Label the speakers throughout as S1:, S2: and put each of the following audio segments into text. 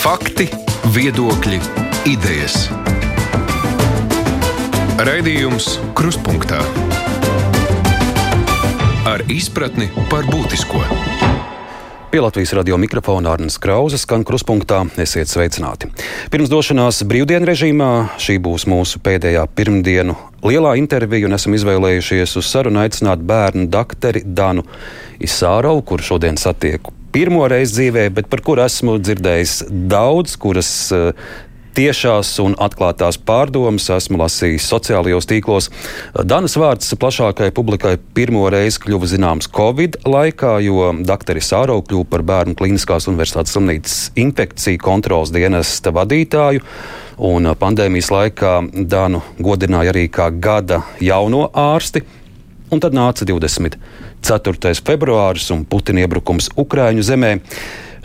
S1: Fakti, viedokļi, idejas. Raidījums Kruspunkta ar izpratni par būtisko.
S2: Pie Latvijas radio mikrofona Arnēs Krauzes skan kruspunktā. Esiet sveicināti. Pirms došanās brīvdienu režīmā šī būs mūsu pēdējā pirmdienu lielā intervija, un esam izvēlējušies uz sarunu aicināt bērnu doktori Danu Isārovu, kuru šodien satieku pirmo reizi dzīvē, bet par kuru esmu dzirdējis daudz, kuras uh, tiešās un atklātās pārdomas esmu lasījis sociālajos tīklos. Danas vārds plašākai publikai pirmo reizi kļuva zināms Covid laikā, jo dr. Sāro kļuva par Bērnu Kliniskās Universitātes slimnīcas infekciju kontrolas dienesta vadītāju. Un pandēmijas laikā Dānu godināja arī kā gada jauno ārsti. Un tad nāca 24. februāris un Putina iebrukums Ukraiņu zemē.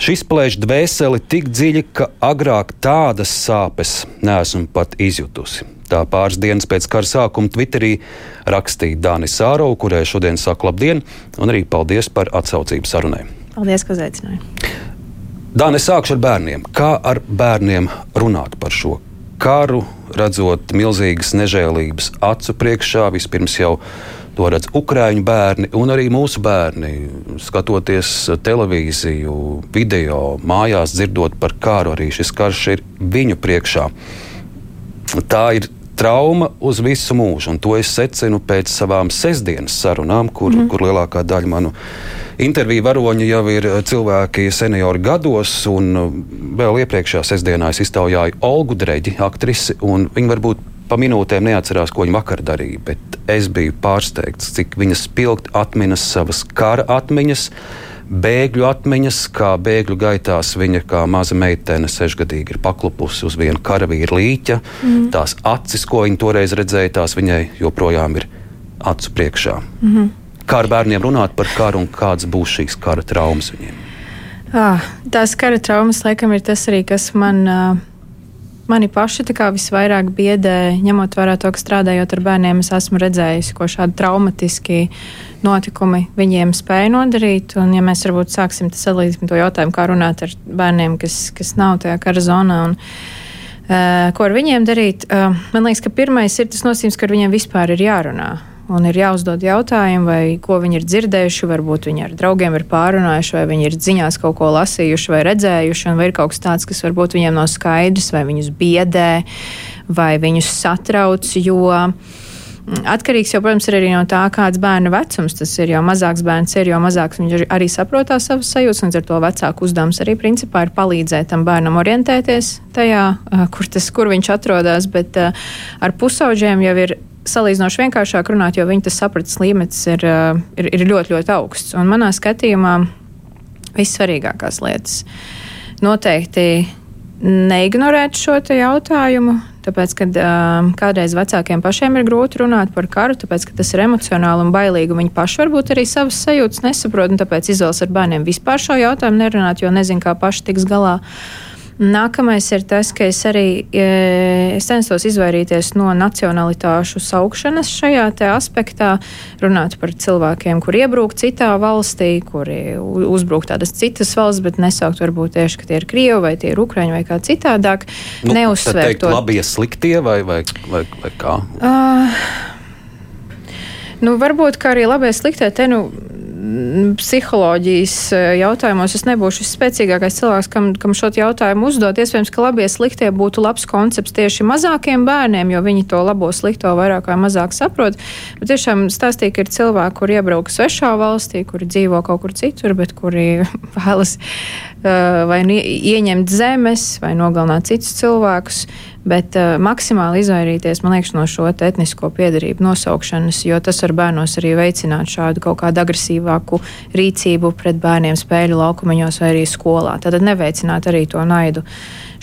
S2: Šis plēš dvēseli tik dziļi, ka agrāk tādas sāpes neesmu pat izjutusi. Tā pāris dienas pēc kara sākuma Twitterī rakstīja Dānis Sārovu, kurai šodien saku labdien, un arī paldies par atsaucību sarunai.
S3: Paldies, ka uzaicināji.
S2: Dānis, sākšu ar bērniem. Kā ar bērniem runāt par šo karu, redzot milzīgas nežēlības acu priekšā, vispirms jau To redz Ukrāņu bērni un arī mūsu bērni. Skatoties televīziju, video, mājās dzirdot par kāru, arī šis karš ir viņu priekšā. Tā ir trauma uz visu mūžu, un to es secinu pēc savām sestdienas sarunām, kur, mm. kur lielākā daļa manu interviju varoņi jau ir cilvēki seniori gados, un vēl iepriekšējā sestdienā es iztaujāju Olgu Dreģi, aktrisi, un viņa varbūt pa minūtēm neatcerās, ko viņa vakar darīja, bet es biju pārsteigts, cik viņa spilgt atminas savas kara atmiņas. Bēgļu atmiņas, kā bēgļu gaitās viņa kā maza meitene, sešgadīga, ir paklupusi uz viena karavīra līķa. Mm. Tās acis, ko viņa toreiz redzēja, tās viņai joprojām ir acu priekšā. Mm -hmm. Kā ar bērniem runāt par karu un kādas būs šīs kara traumas viņiem?
S3: Ah, tās kara traumas, laikam, ir tas arī, kas man. Uh Mani paši visvairāk biedē, ņemot vērā to, ka strādājot ar bērniem, es esmu redzējusi, ko šādi traumatiski notikumi viņiem spēja nodarīt. Un, ja mēs varbūt sāksim salīdzināt to jautājumu, kā runāt ar bērniem, kas, kas nav tajā kara zonā. Un, Uh, ko ar viņiem darīt? Uh, man liekas, ka pirmais ir tas nosacījums, ka ar viņiem vispār ir jārunā un ir jāuzdod jautājumi, vai ko viņi ir dzirdējuši, varbūt viņi ar draugiem ir pārunājuši, vai viņi ir ziņās kaut ko lasījuši vai redzējuši, vai ir kaut kas tāds, kas varbūt viņiem nav skaidrs, vai viņus biedē, vai viņus satrauc. Jo Atkarīgs jau, protams, ir arī no tā, kāds bērna vecums tas ir. Jo mazāks bērns ir, jo mazāks viņš arī saprot savas sajūtas. Līdz ar to vecāku uzdevums arī principā ir palīdzēt tam bērnam orientēties tajā, kur, tas, kur viņš atrodas. Bet ar pusauģiem jau ir salīdzinoši vienkāršāk runāt, jo viņa saprates līmenis ir, eh, ir, ir ļoti, ļoti augsts. Un manā skatījumā vissvarīgākās lietas noteikti neignorēt šo jautājumu. Tāpēc, kad um, kādreiz vecākiem pašiem ir grūti runāt par karu, tāpēc, ka tas ir emocionāli un bailīgi, un viņi paši varbūt arī savas sajūtas nesaprot, un tāpēc izvēlas ar bērniem vispār šo jautājumu nerunāt, jo nezinu, kā paši tiks galā. Uh, Nākamais ir tas, ka es arī e, es censtos izvairīties no nacionalitāšu saukšanas šajā aspektā, runāt par cilvēkiem, kur iebrūk citā valstī, kuri uzbrūk tādas citas valsts, bet nesaukt varbūt tieši, ka tie ir Krievi vai tie ir Ukraiņi vai kā citādāk.
S2: Nu, Neuzsvērt to. Labie, sliktie vai, vai, vai, vai kā? Uh,
S3: nu, varbūt arī labie sliktie te nu psiholoģijas e, jautājumos es nebūšu visspēcīgākais cilvēks, kam, kam šo jautājumu uzdot. Iespējams, ka labie sliktie būtu labs koncepts tieši mazākiem bērniem, jo viņi to labo slikto vairāk vai mazāk saprot. Bet tiešām stāstīt, ka ir cilvēki, kuri iebrauka svešā valstī, kuri dzīvo kaut kur citur, bet kuri vēlas uh, vai nu ieņemt zemes vai nogalināt citus cilvēkus bet uh, maksimāli izvairīties liekas, no šo etnisko piedarību nosaukšanas, jo tas var bērnos arī veicināt šādu kaut kādu agresīvāku rīcību pret bērniem spēļu laukumiņos vai arī skolā. Tad neveicināt arī to naidu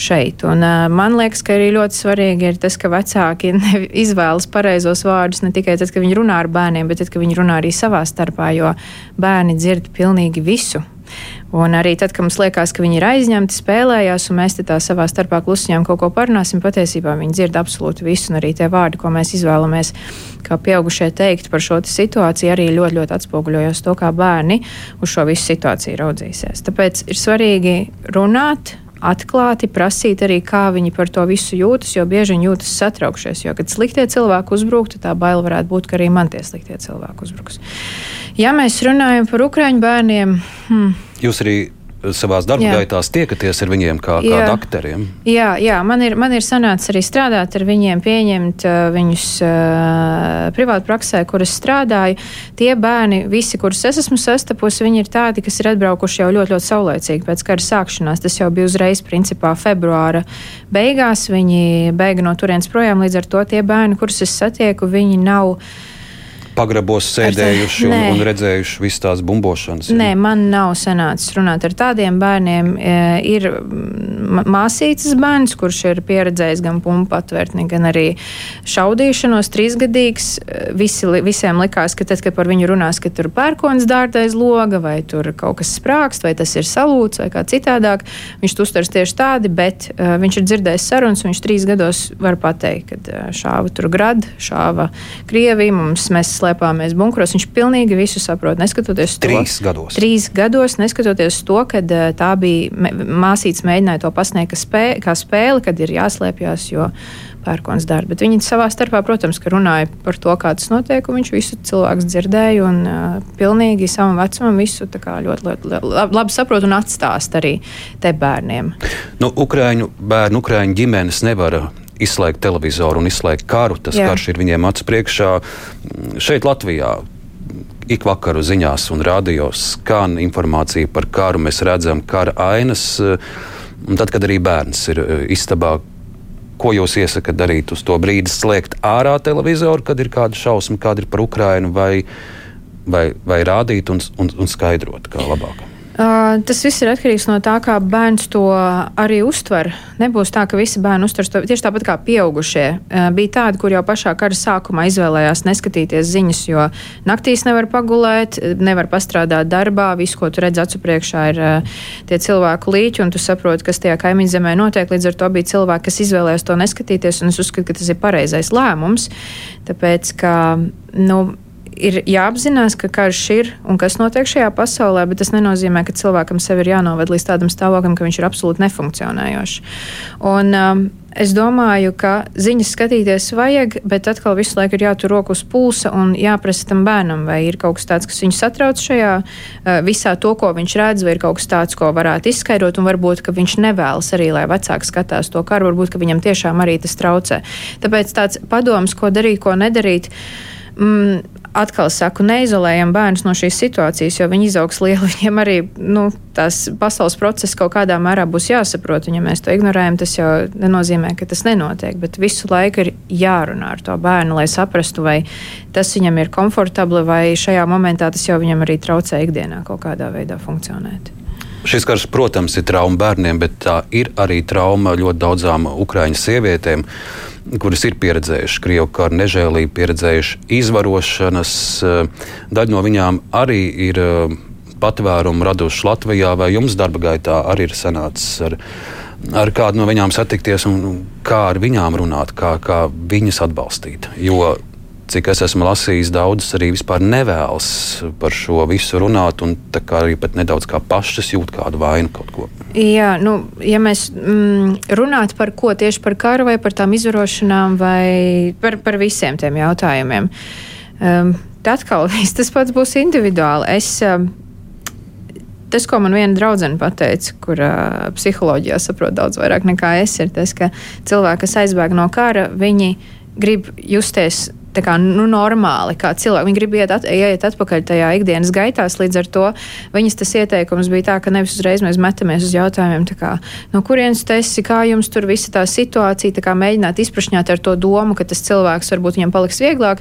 S3: šeit. Un, uh, man liekas, ka arī ļoti svarīgi ir tas, ka vecāki izvēlas pareizos vārdus ne tikai tad, kad viņi runā ar bērniem, bet tad, kad viņi runā arī savā starpā, jo bērni dzird pilnīgi visu. Un arī tad, kad mums liekas, ka viņi ir aizņemti, spēlējās, un mēs tā savā starpā klusiņām kaut ko parunāsim, patiesībā viņi dzird absolūti visu, un arī tie vārdi, ko mēs izvēlamies, kā pieaugušie teikt par šo situāciju, arī ļoti, ļoti atspoguļojas to, kā bērni uz šo visu situāciju raudzīsies. Tāpēc ir svarīgi runāt, atklāti prasīt arī, kā viņi par to visu jūtas, jo bieži viņi jūtas satraukšies. Jo, kad sliktie cilvēki uzbruktu, tā baila varētu būt, ka arī man tie sliktie cilvēki uzbruks. Ja mēs runājam par ukraiņu bērniem, hmm.
S2: jūs arī savā darba jā. gaitā tiekaties ar viņiem kā, kā jā. doktoriem.
S3: Jā, jā man, ir, man ir sanācis arī strādāt ar viņiem, pieņemt uh, viņus uh, privātu praksē, kuras strādāju. Tie bērni, visi, kurus es esmu sastapusi, viņi ir tādi, kas ir atbraukuši jau ļoti, ļoti saulēcīgi pēc kara sākšanās. Tas jau bija uzreiz, principā, februāra beigās. Viņi beiga no turienes projām, līdz ar to tie bērni, kurus es satieku, viņi nav
S2: pagrabos sēdējuši un, un redzējuši visas tās bumbošanas.
S3: Nē, man nav sanācis runāt ar tādiem bērniem. E, ir māsīcas bērns, kurš ir pieredzējis gan pumpu atvērtni, gan arī šaudīšanos, trīsgadīgs. E, visi, visiem likās, ka tad, kad par viņu runās, ka tur pērkons dārtais loga vai tur kaut kas sprākst, vai tas ir salūts vai kā citādāk, viņš uztvers tieši tādi, bet uh, viņš ir dzirdējis sarunas, viņš trīs gados var pateikt, ka šāva tur grad, šāva Krievija, mums mēs slēpāmies bunkuros. Viņš pilnīgi visu saprot. Neskatoties
S2: to, trīs gados.
S3: Trīs gados, neskatoties to, ka tā bija māsīca mēģināja to pasniegt spē, kā spēli, kad ir jāslēpjas, jo pērkons dara. Bet viņi savā starpā, protams, runāja par to, kā tas notiek, viņš visu cilvēku dzirdēja un uh, pilnīgi savam vecumam visu ļoti, ļoti, ļoti labi, labi saprot un atstāst arī te bērniem.
S2: Nu, Ukraiņu bērnu, Ukraiņu ģimenes nevar izslēgt televizoru un izslēgt karu. Tas Jā. karš ir viņiem acu priekšā. Šeit Latvijā ik vakaru ziņās un rādījos skan informācija par karu. Mēs redzam kara ainas. Un tad, kad arī bērns ir e, istabā, ko jūs iesakat darīt uz to brīdi? Slēgt ārā televizoru, kad ir kāda šausma, kāda ir par Ukrajinu, vai, vai, vai rādīt un, un, un skaidrot, kā labāk?
S3: Uh, tas viss ir atkarīgs no tā, kā bērns to arī uztver. Nebūs tā, ka visi bērni uztver to tieši tāpat kā pieaugušie. Uh, bija tādi, kur jau pašā kara sākumā izvēlējās neskatīties ziņas, jo naktīs nevar pagulēt, nevar pastrādāt darbā. Viss, ko tu redz acu priekšā, ir uh, tie cilvēku līķi, un tu saproti, kas tajā kaimiņu zemē notiek. Līdz ar to bija cilvēki, kas izvēlējās to neskatīties, un es uzskatu, ka tas ir pareizais lēmums. Tāpēc, ka, nu, ir jāapzinās, ka karš ir un kas notiek šajā pasaulē, bet tas nenozīmē, ka cilvēkam sevi ir jānoved līdz tādam stāvoklim, ka viņš ir absolūti nefunkcionējošs. Un, um, Es domāju, ka ziņas skatīties vajag, bet atkal visu laiku ir jātur roku uz pulsa un jāprasa tam bērnam, vai ir kaut kas tāds, kas viņu satrauc šajā uh, visā to, ko viņš redz, vai ir kaut kas tāds, ko varētu izskaidrot, un varbūt, ka viņš nevēlas arī, lai vecāki skatās to karu, varbūt, ka viņam tiešām arī tas traucē. Tāpēc tāds padoms, ko darīt, ko nedarīt. Mm, atkal saku, neizolējam bērnus no šīs situācijas, jo viņi izaugs lieli. Viņiem arī nu, tās pasaules procesi kaut kādā mērā būs jāsaprot. Un, ja mēs to ignorējam, tas jau nenozīmē, ka tas nenotiek. Bet visu laiku ir jārunā ar to bērnu, lai saprastu, vai tas viņam ir komfortabli, vai šajā momentā tas jau viņam arī traucē ikdienā kaut kādā veidā funkcionēt.
S2: Šis karš, protams, ir trauma bērniem, bet tā ir arī trauma ļoti daudzām ukraiņu sievietēm. Kuras ir pieredzējušas krievu karu nežēlību, pieredzējušas izvarošanas. Eh, daļa no viņām arī ir eh, patvērumu radušas Latvijā, vai jums darba gaitā arī ir sanācis ar, ar kādu no viņām satikties un kā ar viņām runāt, kā, kā viņas atbalstīt. Jo cik es esmu lasījis, daudzas arī vispār nevēlas par šo visu runāt, un arī nedaudz kā pašas jūt kādu vainu kaut ko.
S3: Jā, nu, ja mēs mm, runātu par ko tieši par karu vai par tām izvarošanām vai par, par visiem tiem jautājumiem, um, tad atkal tas pats būs individuāli. Es, um, Tas, ko man viena draudzene pateica, kur uh, psiholoģijā saprot daudz vairāk nekā es, ir tas, ka cilvēki, kas aizbēg no kara, viņi grib justies kā, nu, normāli, kā cilvēki. Viņi grib iet, at, iet atpakaļ tajā ikdienas gaitās. Līdz ar to viņas tas ieteikums bija tā, ka nevis uzreiz mēs metamies uz jautājumiem, kā, no kurienes tu esi, kā jums tur visa tā situācija, tā kā mēģināt izprašņāt ar to domu, ka tas cilvēks varbūt viņam paliks vieglāk.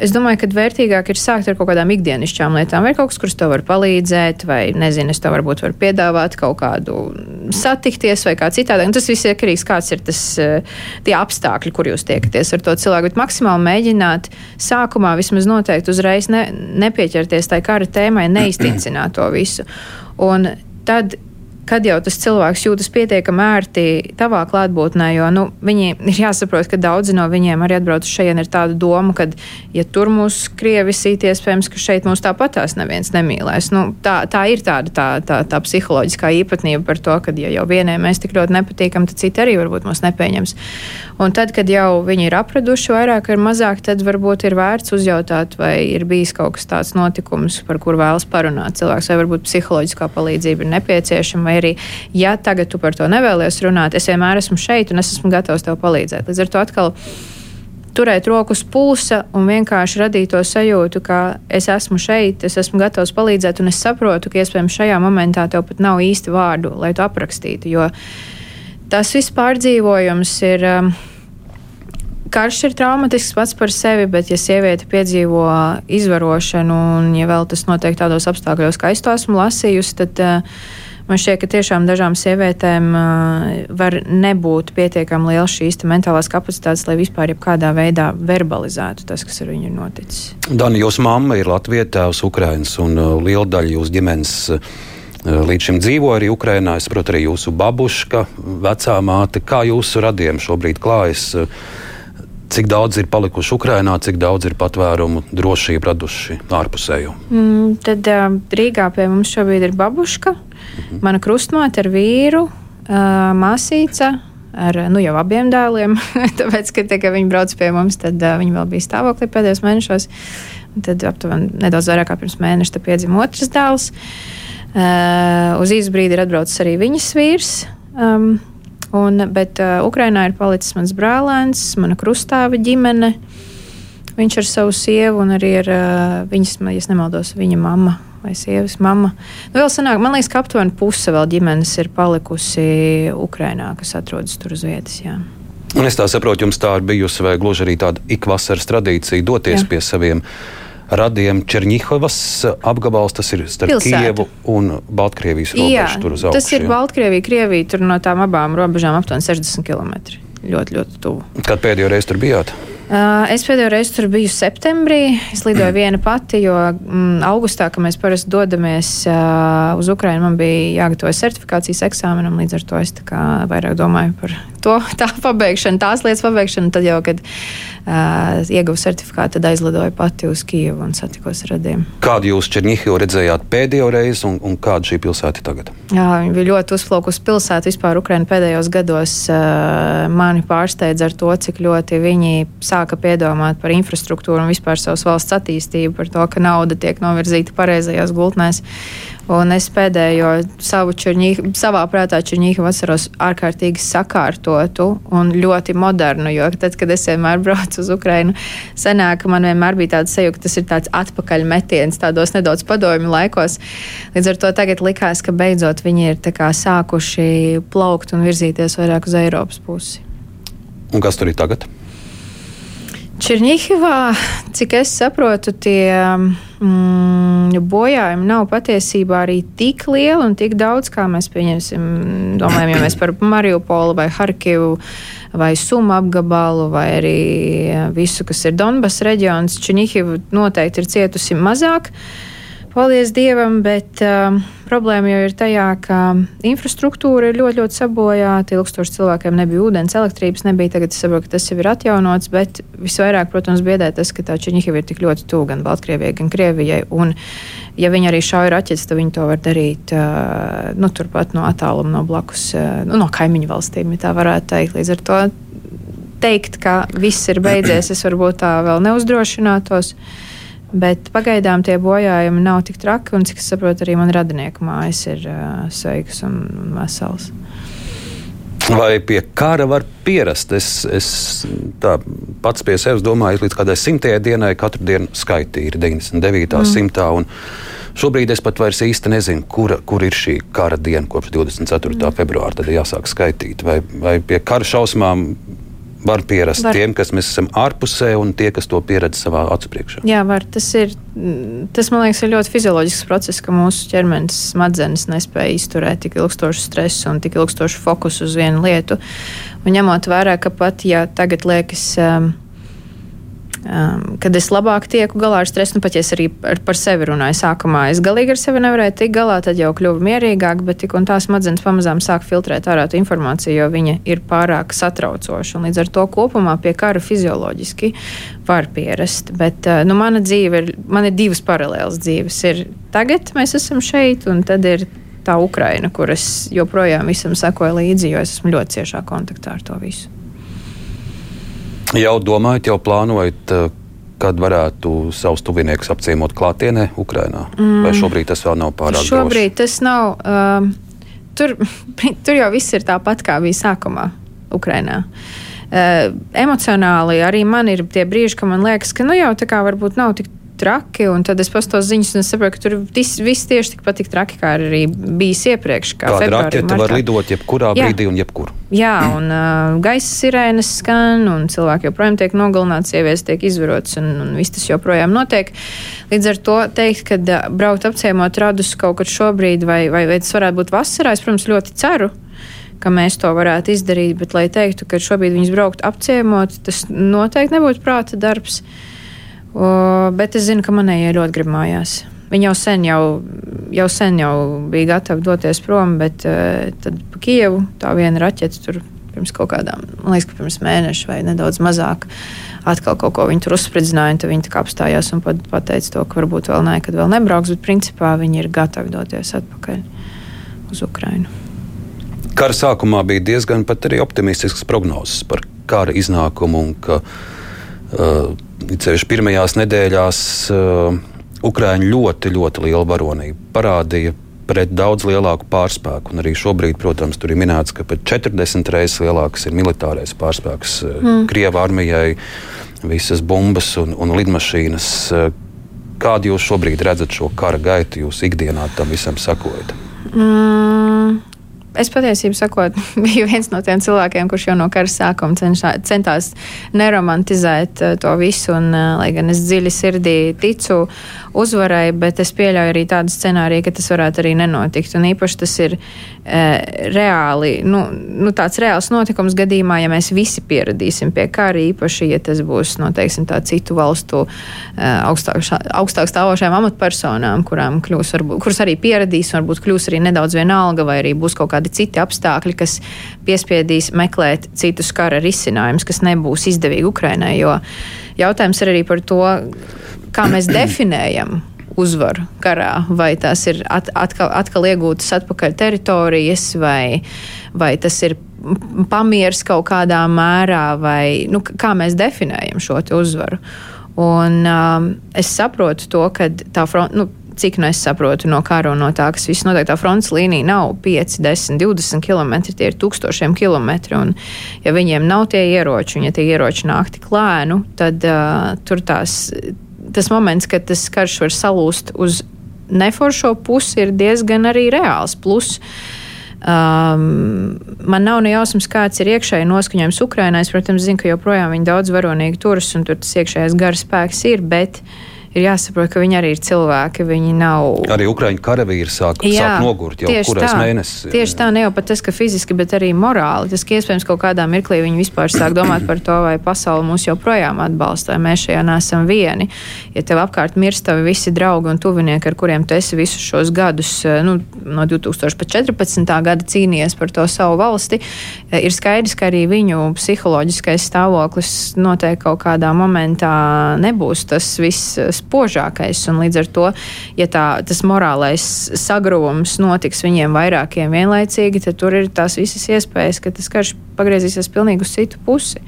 S3: Es domāju, ka vērtīgāk ir sākt ar kaut kādām ikdienišķām lietām. Vai kaut kas, kurš tev var palīdzēt, vai nezinu, es tev varbūt varu piedāvāt kaut kādu satikties vai kā citādi. Un tas viss ir atkarīgs, kāds ir tas, eh, tie apstākļi, kur jūs tiekaties ar to cilvēku. Bet maksimāli mēģināt sākumā vismaz noteikti uzreiz ne, nepieķerties tai kara tēmai, neizticināt to visu. Un tad kad jau tas cilvēks jūtas pietiekami ērti tavā klātbūtnē, jo nu, viņi ir jāsaprot, ka daudzi no viņiem arī atbrauc šeit ar tādu domu, ka, ja tur mūs krievi sīt, iespējams, ka šeit mūs tāpat tās neviens nemīlēs. Nu, tā, tā ir tāda tā, tā, tā psiholoģiskā īpatnība par to, ka, ja jau vienai mēs tik ļoti nepatīkam, tad citi arī varbūt mūs nepieņems. Un tad, kad jau viņi ir apraduši vairāk vai mazāk, tad varbūt ir vērts uzjautāt, vai ir bijis kaut kas tāds notikums, par kur vēlas parunāt cilvēks, vai varbūt psiholoģiskā palīdzība ir nepieciešama vai arī, ja tagad tu par to nevēlies runāt, es vienmēr esmu šeit un es esmu gatavs tev palīdzēt. Līdz ar to atkal turēt roku uz pulsa un vienkārši radīt to sajūtu, ka es esmu šeit, es esmu gatavs palīdzēt, un es saprotu, ka iespējams šajā momentā tev pat nav īsti vārdu, lai to aprakstītu. Jo tas viss pārdzīvojums ir. Um, karš ir traumatisks pats par sevi, bet, ja sieviete piedzīvo izvarošanu, un ja vēl tas notiek tādos apstākļos, kā es to esmu lasījusi, tad uh, Man šķiet, ka tiešām dažām sievietēm uh, var nebūt pietiekami liels šīs mentālās kapacitātes, lai vispār jebkādā veidā verbalizētu tas, kas ar viņu ir noticis.
S2: Dani, jūsu mamma ir Latvijas tēvs, Ukrainas un uh, liela daļa jūsu ģimenes. Uh, līdz šim dzīvo arī Ukrajinā. Es saprotu, arī jūsu babuška, vecā māte. Kā jūsu radiem šobrīd klājas? Cik daudz ir palikuši Ukrajinā, cik daudz ir patvērumu drošību raduši ārpusēju?
S3: Mm, tad uh, Rīgā pie mums šobrīd ir babuška, mhm. mana krustmāte ar vīru, uh, māsīca. Ar nu, jau abiem dēliem. Tāpēc, ka, te, kad viņi brauc pie mums, tad uh, viņi vēl bija stāvoklī pēdējos mēnešos. Tad aptuveni nedaudz vairāk kā pirms mēneša piedzima otrs dēls. Uh, uz īsu brīdi ir atbraucis arī viņas vīrs. Um, Un, bet uh, Ukrainā ir palicis mans brālēns, mana krustāva ģimene. Viņš ar savu sievu un arī ar uh, viņas, ja nemaldos, viņa mamma vai sievas mamma. Nu, vēl sanāk, man liekas, ka aptuveni puse vēl ģimenes ir palikusi Ukrainā, kas atrodas tur uz vietas. Jā.
S2: Un es tā saprotu, jums tā ir bijusi vai gluži arī tāda ikvasaras tradīcija doties jā. pie saviem radiem Černihovas apgabals, tas ir starp Pilsēta. Kievu un Baltkrievijas robežu. Jā, tur uz augšu.
S3: Tas ir Baltkrievija, Krievija, tur no tām abām robežām aptuveni 60 km. Ļoti, ļoti tuvu.
S2: Kad pēdējo reizi tur bijāt?
S3: Es pēdējo reizi tur biju septembrī. Es lidoju viena pati, jo mm, augustā, kad mēs parasti dodamies uz Ukrajinu, man bija jāgatavojas certifikācijas eksāmenam. Līdz ar to es vairāk domāju par to tā pabeigšanu, tās lietas pabeigšanu. Tad jau, kad uh, ieguvu certifikātu, tad aizlidoju pati uz Kijevu un satikos ar radiem.
S2: Kādu jūs Černihivu redzējāt pēdējo reizi un, un kāda šī pilsēta tagad?
S3: Jā, viņa bija ļoti uzplaukusi pilsēta. Vispār Ukraina pēdējos gados uh, mani pārsteidz ar to, cik ļoti viņi sāka piedomāt par infrastruktūru un vispār savas valsts attīstību, par to, ka nauda tiek novirzīta pareizajās gultnēs. Un es pēdējo savu čurņīku, savā prātā čurņīku atceros ārkārtīgi sakārtotu un ļoti modernu, jo tad, kad es vienmēr braucu uz Ukrainu, senāk man vienmēr bija tāds sajūta, ka tas ir tāds atpakaļ metiens tādos nedaudz padomju laikos. Līdz ar to tagad likās, ka beidzot viņi ir sākuši plaukt un virzīties vairāk uz Eiropas pusi.
S2: Un kas tur ir tagad?
S3: Černihivā, cik es saprotu, tie mm, bojājumi nav patiesībā arī tik lieli un tik daudz, kā mēs pieņemsim. Domājam, ja mēs par Mariupolu vai Harkivu vai Sumu apgabalu vai arī visu, kas ir Donbass reģions, Černihiva noteikti ir cietusi mazāk. Uh, Paldies Dievam, bet uh, problēma jau ir tajā, ka infrastruktūra ir ļoti, ļoti sabojāta. Ilgstoši cilvēkiem nebija ūdens, elektrības nebija. Tagad es saprotu, ka tas jau ir atjaunots, bet visvairāk, protams, biedē tas, ka tā Čeņģieva ir tik ļoti tuvu gan Baltkrievijai, gan Krievijai. Un, ja viņi arī šauja raķetes, tad viņi to var darīt uh, nu, turpat no attāluma, no blakus, uh, nu, no kaimiņu valstīm, ja tā varētu teikt. Līdz ar to teikt, ka viss ir beidzies, es varbūt tā vēl neuzdrošinātos. Bet pagaidām tie bojājumi nav tik traki, un cik es saprotu, arī man radinieku mājas ir uh, sveiks un, vesels.
S2: Vai pie kara var pierast? Es, es pats pie sevis domāju, līdz kādai simtajai dienai katru dienu skaitīju, ir 99. Mm. simtā. Šobrīd es pat vairs īsti nezinu, kura, kur ir šī kara diena kopš 24. Mm. februāra. Tad jāsāk skaitīt. Vai, vai pie kara šausmām var pierast var. tiem, kas mēs esam ārpusē, un tie, kas to pieredz savā acu priekšā.
S3: Jā, var. Tas ir, tas, man liekas, ir ļoti fizioloģisks process, ka mūsu ķermenis smadzenes nespēja izturēt tik ilgstošu stresu un tik ilgstošu fokusu uz vienu lietu. Un ņemot vērā, ka pat ja tagad liekas. Um, Um, kad es labāk tieku galā ar stresu, nu pat ja es arī ar, par sevi runāju sākumā, es galīgi ar sevi nevarēju tikt galā, tad jau kļuvu mierīgāk, bet tik un tā smadzenes pamazām sāk filtrēt ārā to informāciju, jo viņa ir pārāk satraucoša. Un līdz ar to kopumā pie kara fizioloģiski var pierast. Bet uh, nu, mana dzīve ir, man ir divas paralēlas dzīves. Ir tagad mēs esam šeit, un tad ir tā Ukraina, kur es joprojām visam sekoju līdzi, jo es esmu ļoti ciešā kontaktā ar to visu.
S2: Jau domājat, jau plānojat, eh, kad varētu savus tuviniekus apciemot klātienē, Ukrajinā? Mm. Vai šobrīd tas vēl nav pārāk
S3: droši? Šobrīd tas nav. Um, tur, tur jau viss ir tāpat, kā bija sākumā Ukrajinā. Uh, emocionāli arī man ir tie brīži, kad man liekas, ka nu jau tā kā varbūt nav tik traki. Tad es pastos ziņas, un es saprotu, ka tur viss, viss tieši tikpat tik traki, kā arī bijis iepriekš. Kā
S2: Kāda raķete var lidot jebkurā Jā. brīdī un jebkur.
S3: Jā, un uh, gaisa sirēnas skan, un cilvēki joprojām tiek nogalināti, sievietes tiek izvarotas, un, un viss tas joprojām notiek. Līdz ar to teikt, ka uh, braukt apciemot radus kaut kad šobrīd, vai, vai, vai tas varētu būt vasarā, es, protams, ļoti ceru ka mēs to varētu izdarīt, bet, lai teiktu, ka šobrīd viņas braukt apciemot, tas noteikti nebūtu prāta darbs. Uh, O, bet es zinu, ka manējie ļoti grib mājās. Viņi jau sen, jau, jau sen jau bija gatavi doties prom, bet uh, tad pa Kijevu tā viena raķete tur pirms kaut kādām, man liekas, ka pirms mēneša vai nedaudz mazāk, atkal kaut ko viņi tur uzspridzināja. Tad viņi apstājās un pat, pateica to, ka varbūt vēl nē, kad vēl nebrauks, bet principā viņi ir gatavi doties atpakaļ uz Ukrajinu.
S2: Kara sākumā bija diezgan optimistisks prognozes par kara iznākumu un ka uh, Ceļš pirmajās nedēļās uh, Ukrāņi ļoti, ļoti lielu varonību parādīja pret daudz lielāku pārspēku. Un arī šobrīd, protams, tur ir minēts, ka pat 40 reizes lielāks ir militārais pārspēks uh, mm. Krievijas armijai, visas bumbas un, un lidmašīnas. Uh, kādu jūs šobrīd redzat šo kara gaitu, jūs ikdienā tam visam sakojat?
S3: Mm. Es patiesībā sakot, biju viens no tiem cilvēkiem, kurš jau no kara sākuma cenšā, centās neromantizēt uh, to visu. Un, uh, lai gan es dziļi sirdī ticu uzvarai, bet es pieļauju arī tādu scenāriju, ka tas varētu arī nenotikt. Un īpaši tas ir reāli, nu, nu, tāds reāls notikums gadījumā, ja mēs visi pieradīsim pie kara, īpaši, ja tas būs no teiksim, citu valstu e, augstāk, augstāk stāvošajām amatpersonām, kurām kļūs, varbūt, kuras arī pieradīs, varbūt kļūs arī nedaudz vienalga, vai arī būs kaut kādi citi apstākļi, kas piespiedīs meklēt citus kara risinājumus, kas nebūs izdevīgi Ukrainai. Jo jautājums ir arī par to, kā mēs definējam uzvaru karā, vai tās ir at, atkal, atkal iegūtas atpakaļ teritorijas, vai, vai tas ir pamieris kaut kādā mērā, vai nu, kā mēs definējam šo uzvaru. Un, um, es saprotu to, ka tā fronte. Nu, cik nu es saprotu no kara un no tā, kas viss notiek, tā frontes līnija nav 5, 10, 20 km, tie ir tūkstošiem kilometru. Un, ja viņiem nav tie ieroči, un ja tie ieroči nāk tik lēnu, tad uh, tur tās tas moments, kad tas karš var salūst uz neforšo pusi, ir diezgan arī reāls. Plus, Um, man nav ne jausmas, kāds ir iekšēji noskaņojums Ukrainā. Es, protams, zinu, ka joprojām viņi daudz varonīgi turas un tur tas iekšējais gara spēks ir, bet uh, ir jāsaprot, ka viņi arī ir cilvēki. Viņi nav.
S2: Arī Ukrāņu karavīri sāk, jā, sāk nogurt jau kurais mēnesis.
S3: Tieši tā, ne jau pat tas, ka fiziski, bet arī morāli. Tas, ka iespējams kaut kādā mirklī viņi vispār sāk domāt par to, vai pasaule mūs joprojām atbalsta, vai mēs šajā nesam vieni. Ja tev apkārt mirst tavi visi draugi un tuvinieki, ar kuriem tu esi visus šos gadus, eh, nu, no 2014. gada cīnījies par to savu valsti, eh, ir skaidrs, ka arī viņu psiholoģiskais stāvoklis noteikti kaut kādā momentā nebūs tas viss spožākais. Līdz ar to, ja tā, tas morālais sagruvums notiks viņiem vairākiem vienlaicīgi, tad tur ir tās visas iespējas, ka tas karš pagriezīsies pilnīgi uz citu pusi.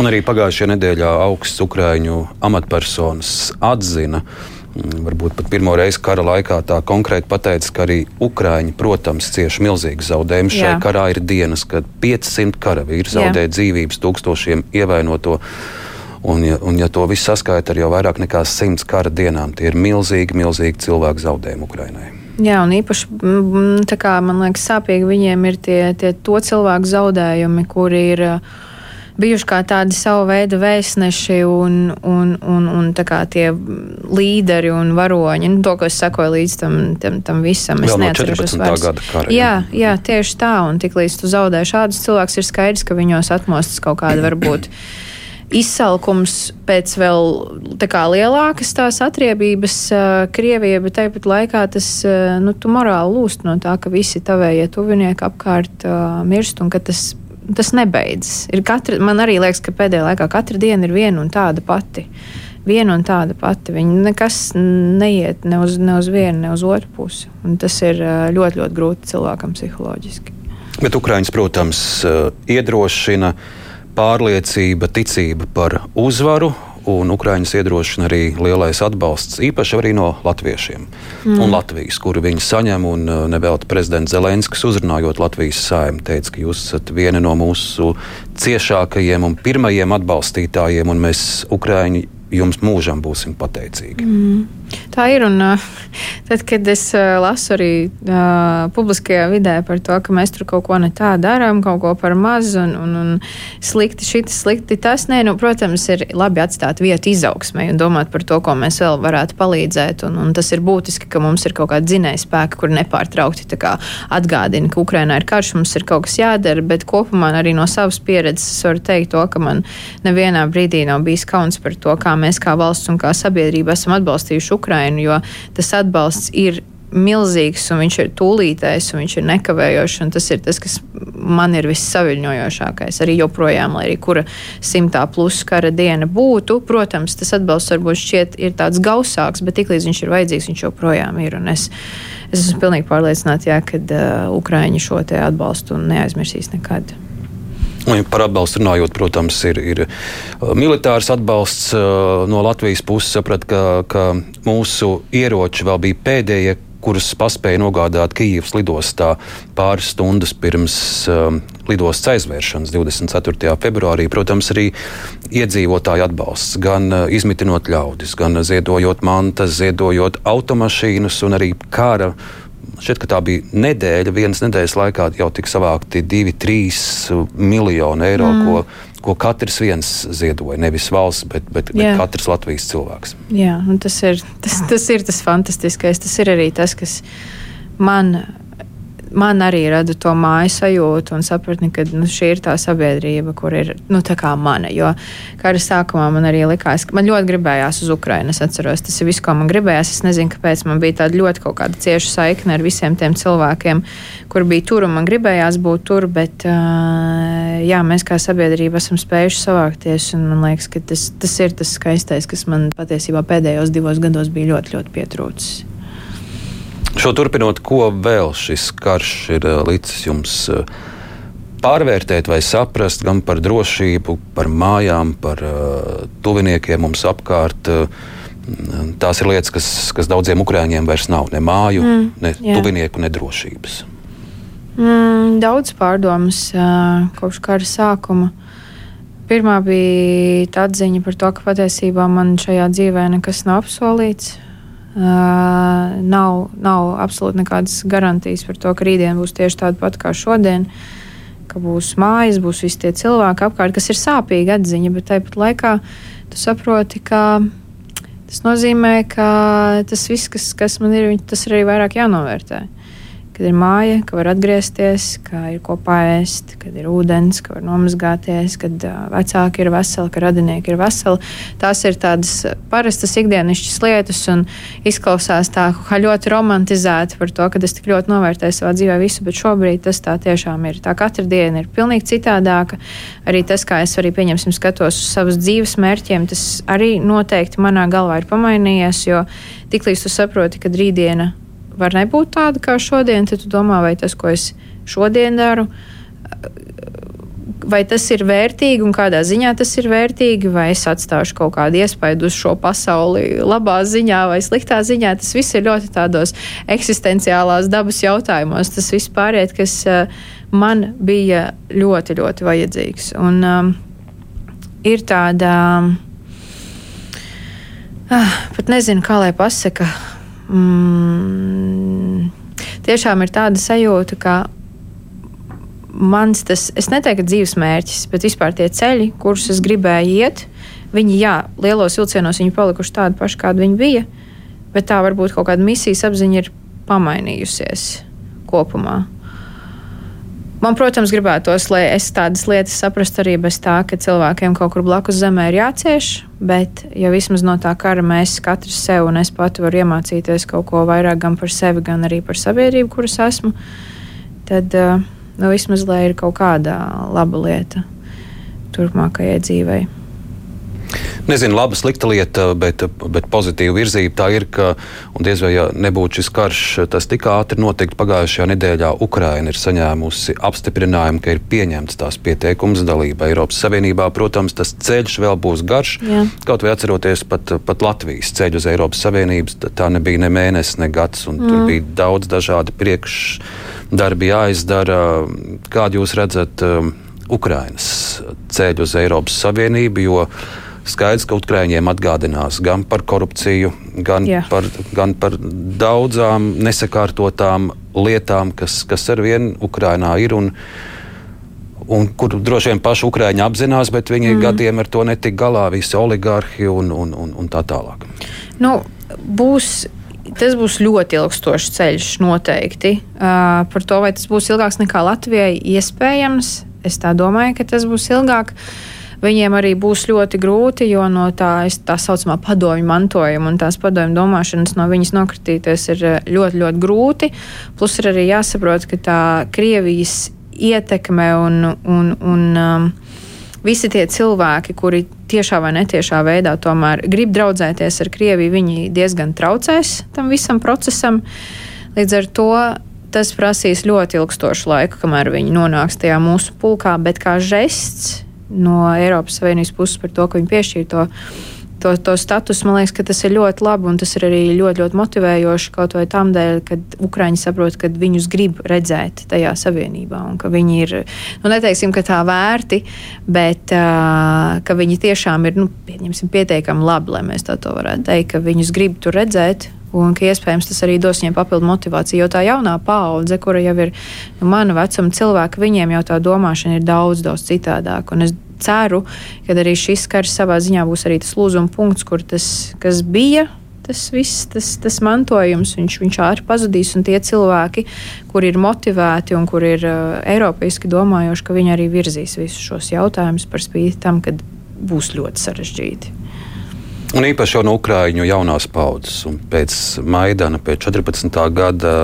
S2: Un arī pagājušajā nedēļā augsts Ukrāņu amatpersonas atzina, mm, varbūt pat pirmo reizi kara laikā tā konkrēti pateica, ka arī Ukrāņi, protams, cieš milzīgas zaudējumus. Šai karā ir dienas, kad 500 karavīri zaudē Jā. dzīvības, tūkstošiem ievainoto. Un, ja, un, ja to visu saskaita ar jau vairāk nekā simts kara dienām, tie ir milzīgi, milzīgi cilvēku zaudējumi Ukrainai.
S3: Jā, un īpaši kā, man liekas, sāpīgi viņiem ir tie, tie to cilvēku zaudējumi, kuri ir uh, bijuši kā tādi savu veidu vēstneši un, un, un, un tie līderi un varoņi. Nu, to, ko es sakoju līdz tam, tam, tam visam,
S2: es neatceros no gada kara.
S3: Jā, jā, tieši tā. Un tiklīdz tu zaudē šādus cilvēkus, ir skaidrs, ka viņos atmostas kaut kāda varbūt. Izsalkums pēc vēl kā, lielākas tās atriebības Krievijai, bet tāpat laikā tas nu, morāli lūst no tā, ka visi tavējie tuvinieki apkārt uh, mirst un ka tas, tas nebeidzas. Ir katra, man arī liekas, ka pēdējā laikā katra diena ir viena un tāda pati. Viena un tāda pati. Viņa nekas neiet ne uz, ne uz vienu, ne uz otru pusi. Un tas ir ļoti, ļoti grūti cilvēkam psiholoģiski.
S2: Bet Ukraiņas, protams, iedrošina uh, pārliecība, ticība par uzvaru. Un Ukraiņas iedrošina arī lielais atbalsts, īpaši arī no latviešiem mm. un Latvijas, kuru viņi saņem. Un uh, nevelti prezidents Zelenskis uzrunājot Latvijas sājumu, teica, ka jūs esat viena no mūsu ciešākajiem un pirmajiem atbalstītājiem, un mēs, Ukraiņi, jums mūžam būsim pateicīgi.
S3: Mm. Tā ir. Un, tad, kad es lasu arī uh, publiskajā vidē par to, ka mēs tur kaut ko ne tā darām, kaut ko par mazu un, un, un slikti, šis, slikti tas, nē, nu, protams, ir labi atstāt vietu izaugsmai un domāt par to, ko mēs vēl varētu palīdzēt. Un, un tas ir būtiski, ka mums ir kaut kāda dzinēja spēka, kur nepārtraukti atgādina, ka Ukrainā ir karš, mums ir kaut kas jādara, bet kopumā arī no savas pieredzes es varu teikt to, ka man nevienā brīdī nav bijis kauns par to, kā mēs kā valsts un kā sabiedrība esam atbalstījuši Ukrainu, jo tas atbalsts ir milzīgs, un viņš ir tūlītējs, un viņš ir nekavējošs. Tas ir tas, kas man ir vissaviņojošākais. Arī joprojām, lai arī kura simtā plus kara diena būtu, protams, tas atbalsts varbūt šķiet ir tāds gausāks, bet tiklīdz viņš ir vajadzīgs, viņš joprojām ir. Es, es esmu pilnīgi pārliecināta, ka uh, Ukraiņi šo atbalstu neaizmirsīs nekad.
S2: Par atbalstu runājot, protams, ir, ir uh, militārs atbalsts uh, no Latvijas puses. Saprat, ka, ka mūsu ieroči vēl bija pēdējie, kurus paspēja nogādāt Kijivas lidostā pāris stundas pirms um, lidostas aizvēršanas 24. februārī. Protams, arī iedzīvotāju atbalsts, gan uh, izmitinot ļaudis, gan ziedojot mantas, ziedojot automašīnas un arī kara Šķiet, ka tā bija nedēļa. Vienas nedēļas laikā jau tika savākti 2-3 miljoni eiro, mm. ko, ko katrs viens ziedoja. Nevis valsts, bet, bet, bet Jā. katrs Latvijas cilvēks.
S3: Jā, tas ir tas, tas ir tas fantastiskais. Tas ir arī tas, kas man man arī rada to māju sajūtu un sapratni, ka nu, šī ir tā sabiedrība, kur ir nu, mana. Jo kara sākumā man arī likās, ka man ļoti gribējās uz Ukrajinu. Es atceros, tas ir viss, ko man gribējās. Es nezinu, kāpēc man bija tāda ļoti kaut kāda cieša saikne ar visiem tiem cilvēkiem, kur bija tur un man gribējās būt tur. Bet jā, mēs kā sabiedrība esam spējuši savākties. Man liekas, ka tas, tas ir tas skaistais, kas man patiesībā pēdējos divos gados bija ļoti, ļoti pietrūcis.
S2: Šo turpinot, ko vēl šis karš ir eh, licis jums eh, pārvērtēt vai saprast gan par drošību, par mājām, par uh, tuviniekiem mums apkārt. Tās ir lietas, kas, kas daudziem ukrāņiem vairs nav ne māju, mm, ne jā. tuvinieku, ne drošības.
S3: Mm, daudz pārdomas kopš kara sākuma. Pirmā bija tā atziņa par to, ka patiesībā man šajā dzīvē nekas nav apsolīts. Uh, nav, nav absolūti nekādas garantijas par to, ka rītdien būs tieši tāda pati kā šodien, ka būs mājas, būs visi tie cilvēki apkārt, kas ir sāpīga atziņa, bet tāpat laikā tu saproti, ka tas nozīmē, ka tas viss, kas, kas man ir, tas ir arī vairāk jānovērtē kad ir māja, ka var atgriezties, ka ir ko paēst, kad ir ūdens, ka var nomazgāties, kad vecāki ir veseli, ka radinieki ir veseli. Tās ir tādas parastas ikdienišķas lietas un izklausās tā kā ļoti romantizēti par to, ka es tik ļoti novērtēju savā dzīvē visu, bet šobrīd tas tā tiešām ir. Tā katra diena ir pilnīgi citādāka. Arī tas, kā es arī pieņemsim skatos uz savas dzīves mērķiem, tas arī noteikti manā galvā ir pamainījies, jo tiklīdz tu saproti, ka rītdiena var nebūt tāda kā šodien, tad tu domā, vai tas, ko es šodien daru, vai tas ir vērtīgi un kādā ziņā tas ir vērtīgi, vai es atstāšu kaut kādu iespaidu uz šo pasauli labā ziņā vai sliktā ziņā. Tas viss ir ļoti tādos eksistenciālās dabas jautājumos. Tas viss pāriet, kas uh, man bija ļoti, ļoti vajadzīgs. Un um, ir tāda. Uh, pat nezinu, kā lai pasaka, mm, tiešām ir tāda sajūta, ka mans tas, es neteiktu, ka dzīves mērķis, bet vispār tie ceļi, kurus es gribēju iet, viņi, jā, lielos vilcienos viņi palikuši tādi paši, kādi viņi bija, bet tā varbūt kaut kāda misijas apziņa ir pamainījusies kopumā. Man, protams, gribētos, lai es tādas lietas saprastu arī bez tā, ka cilvēkiem kaut kur blakus zemē ir jācieš, bet ja vismaz no tā kara mēs katrs sev un es pati varu iemācīties kaut ko vairāk gan par sevi, gan arī par sabiedrību, kuras esmu, tad nu, vismaz lai ir kaut kāda laba lieta turpmākajai dzīvei.
S2: Nezinu, laba, slikta lieta, bet, bet pozitīva virzība tā ir, ka, un diez vai ja nebūtu šis karš, tas tik ātri notikt pagājušajā nedēļā. Ukraina ir saņēmusi apstiprinājumu, ka ir pieņemts tās pieteikums dalība Eiropas Savienībā. Protams, tas ceļš vēl būs garš. Jā. Kaut vai atceroties pat, pat Latvijas ceļu uz Eiropas Savienības, tā nebija ne mēnesis, ne gads, un mm. tur bija daudz dažādi priekšdarbi jāizdara. Kādu jūs redzat um, Ukrainas ceļu uz Eiropas Savienību? Jo skaidrs, ka Ukrāņiem atgādinās gan par korupciju, gan, Jā. par, gan par daudzām nesakārtotām lietām, kas, kas ar vienu Ukrainā ir. Un, un kur droši vien paši ukrāņi apzinās, bet viņi mm. gadiem ar to netika galā, visi oligarhi un, un, un, un tā tālāk.
S3: Nu, būs, tas būs ļoti ilgstošs ceļš, noteikti. Uh, par to, vai tas būs ilgāks nekā Latvijai, iespējams. Es tā domāju, ka tas būs ilgāk. Uh, viņiem arī būs ļoti grūti, jo no tā, tā saucamā padomju mantojuma un tās padomju domāšanas no viņas nokritīties ir eh, ļoti, ļoti grūti. Plus ir arī jāsaprot, ka tā Krievijas ietekme un, un, un um, visi tie cilvēki, kuri tiešā vai netiešā veidā tomēr grib draudzēties ar Krieviju, viņi diezgan traucēs tam visam procesam. Līdz ar to tas prasīs ļoti ilgstošu laiku, kamēr viņi nonāks tajā mūsu pulkā, bet kā žests no Eiropas Savienības puses par to, ka viņi piešķīra to. To, to statusu man liekas, ka tas ir ļoti labi un tas ir arī ļoti, ļoti motivējoši kaut vai tam dēļ, ka Ukrāņi saprot, ka viņus grib redzēt tajā savienībā un ka viņi ir, nu, neteiksim, ka tā vērti, bet uh, ka viņi tiešām ir, nu, pieņemsim, pietiekami labi, lai mēs tā to varētu teikt, ka viņus grib tur redzēt un ka iespējams tas arī dos viņiem papildu motivāciju. Jo tā jaunā paudze, kura jau ir nu, mana vecuma cilvēka, viņiem jau tā domāšana ir daudz, daudz citādāka. Un es ceru, ka arī šis karš savā ziņā būs arī tas lūzuma punkts, kur tas, kas bija. Tas viss, tas, tas mantojums, viņš, viņš ātri pazudīs, un tie cilvēki, kuri ir motivēti un kuri ir uh, eiropeiski domājoši, ka viņi arī virzīs visus šos jautājumus par spīti tam, ka būs ļoti sarežģīti.
S2: Un īpaši jau no Ukrāņu jaunās paudzes. Pēc Maidana, pēc 14. gada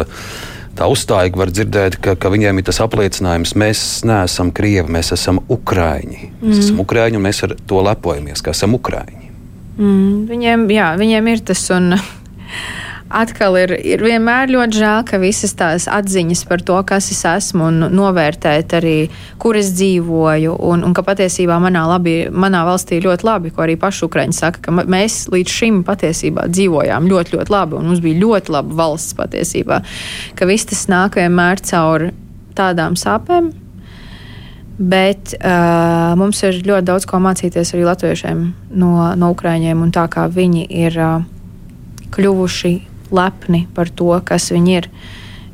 S2: tā uzstājīgi var dzirdēt, ka, ka viņiem ir tas apliecinājums, mēs neesam krievi, mēs esam ukrāņi. Mm. Mēs esam ukrāņi un mēs ar to lepojamies, ka esam ukrāņi.
S3: Mm, viņiem, jā, viņiem ir tas. Un atkal ir, ir vienmēr ļoti žēl, ka visas tās atziņas par to, kas es esmu, un novērtēt arī, kur es dzīvoju, un, un ka patiesībā manā, labi, manā valstī ļoti labi, ko arī paši Ukraiņi saka, ka mēs līdz šim patiesībā dzīvojām ļoti, ļoti labi, un mums bija ļoti laba valsts patiesībā, ka viss tas nāk vienmēr caur tādām sāpēm. Bet uh, mums ir ļoti daudz ko mācīties arī latviešiem no, no Ukrāņiem, un tā kā viņi ir uh, kļuvuši lepni par to, kas viņi ir.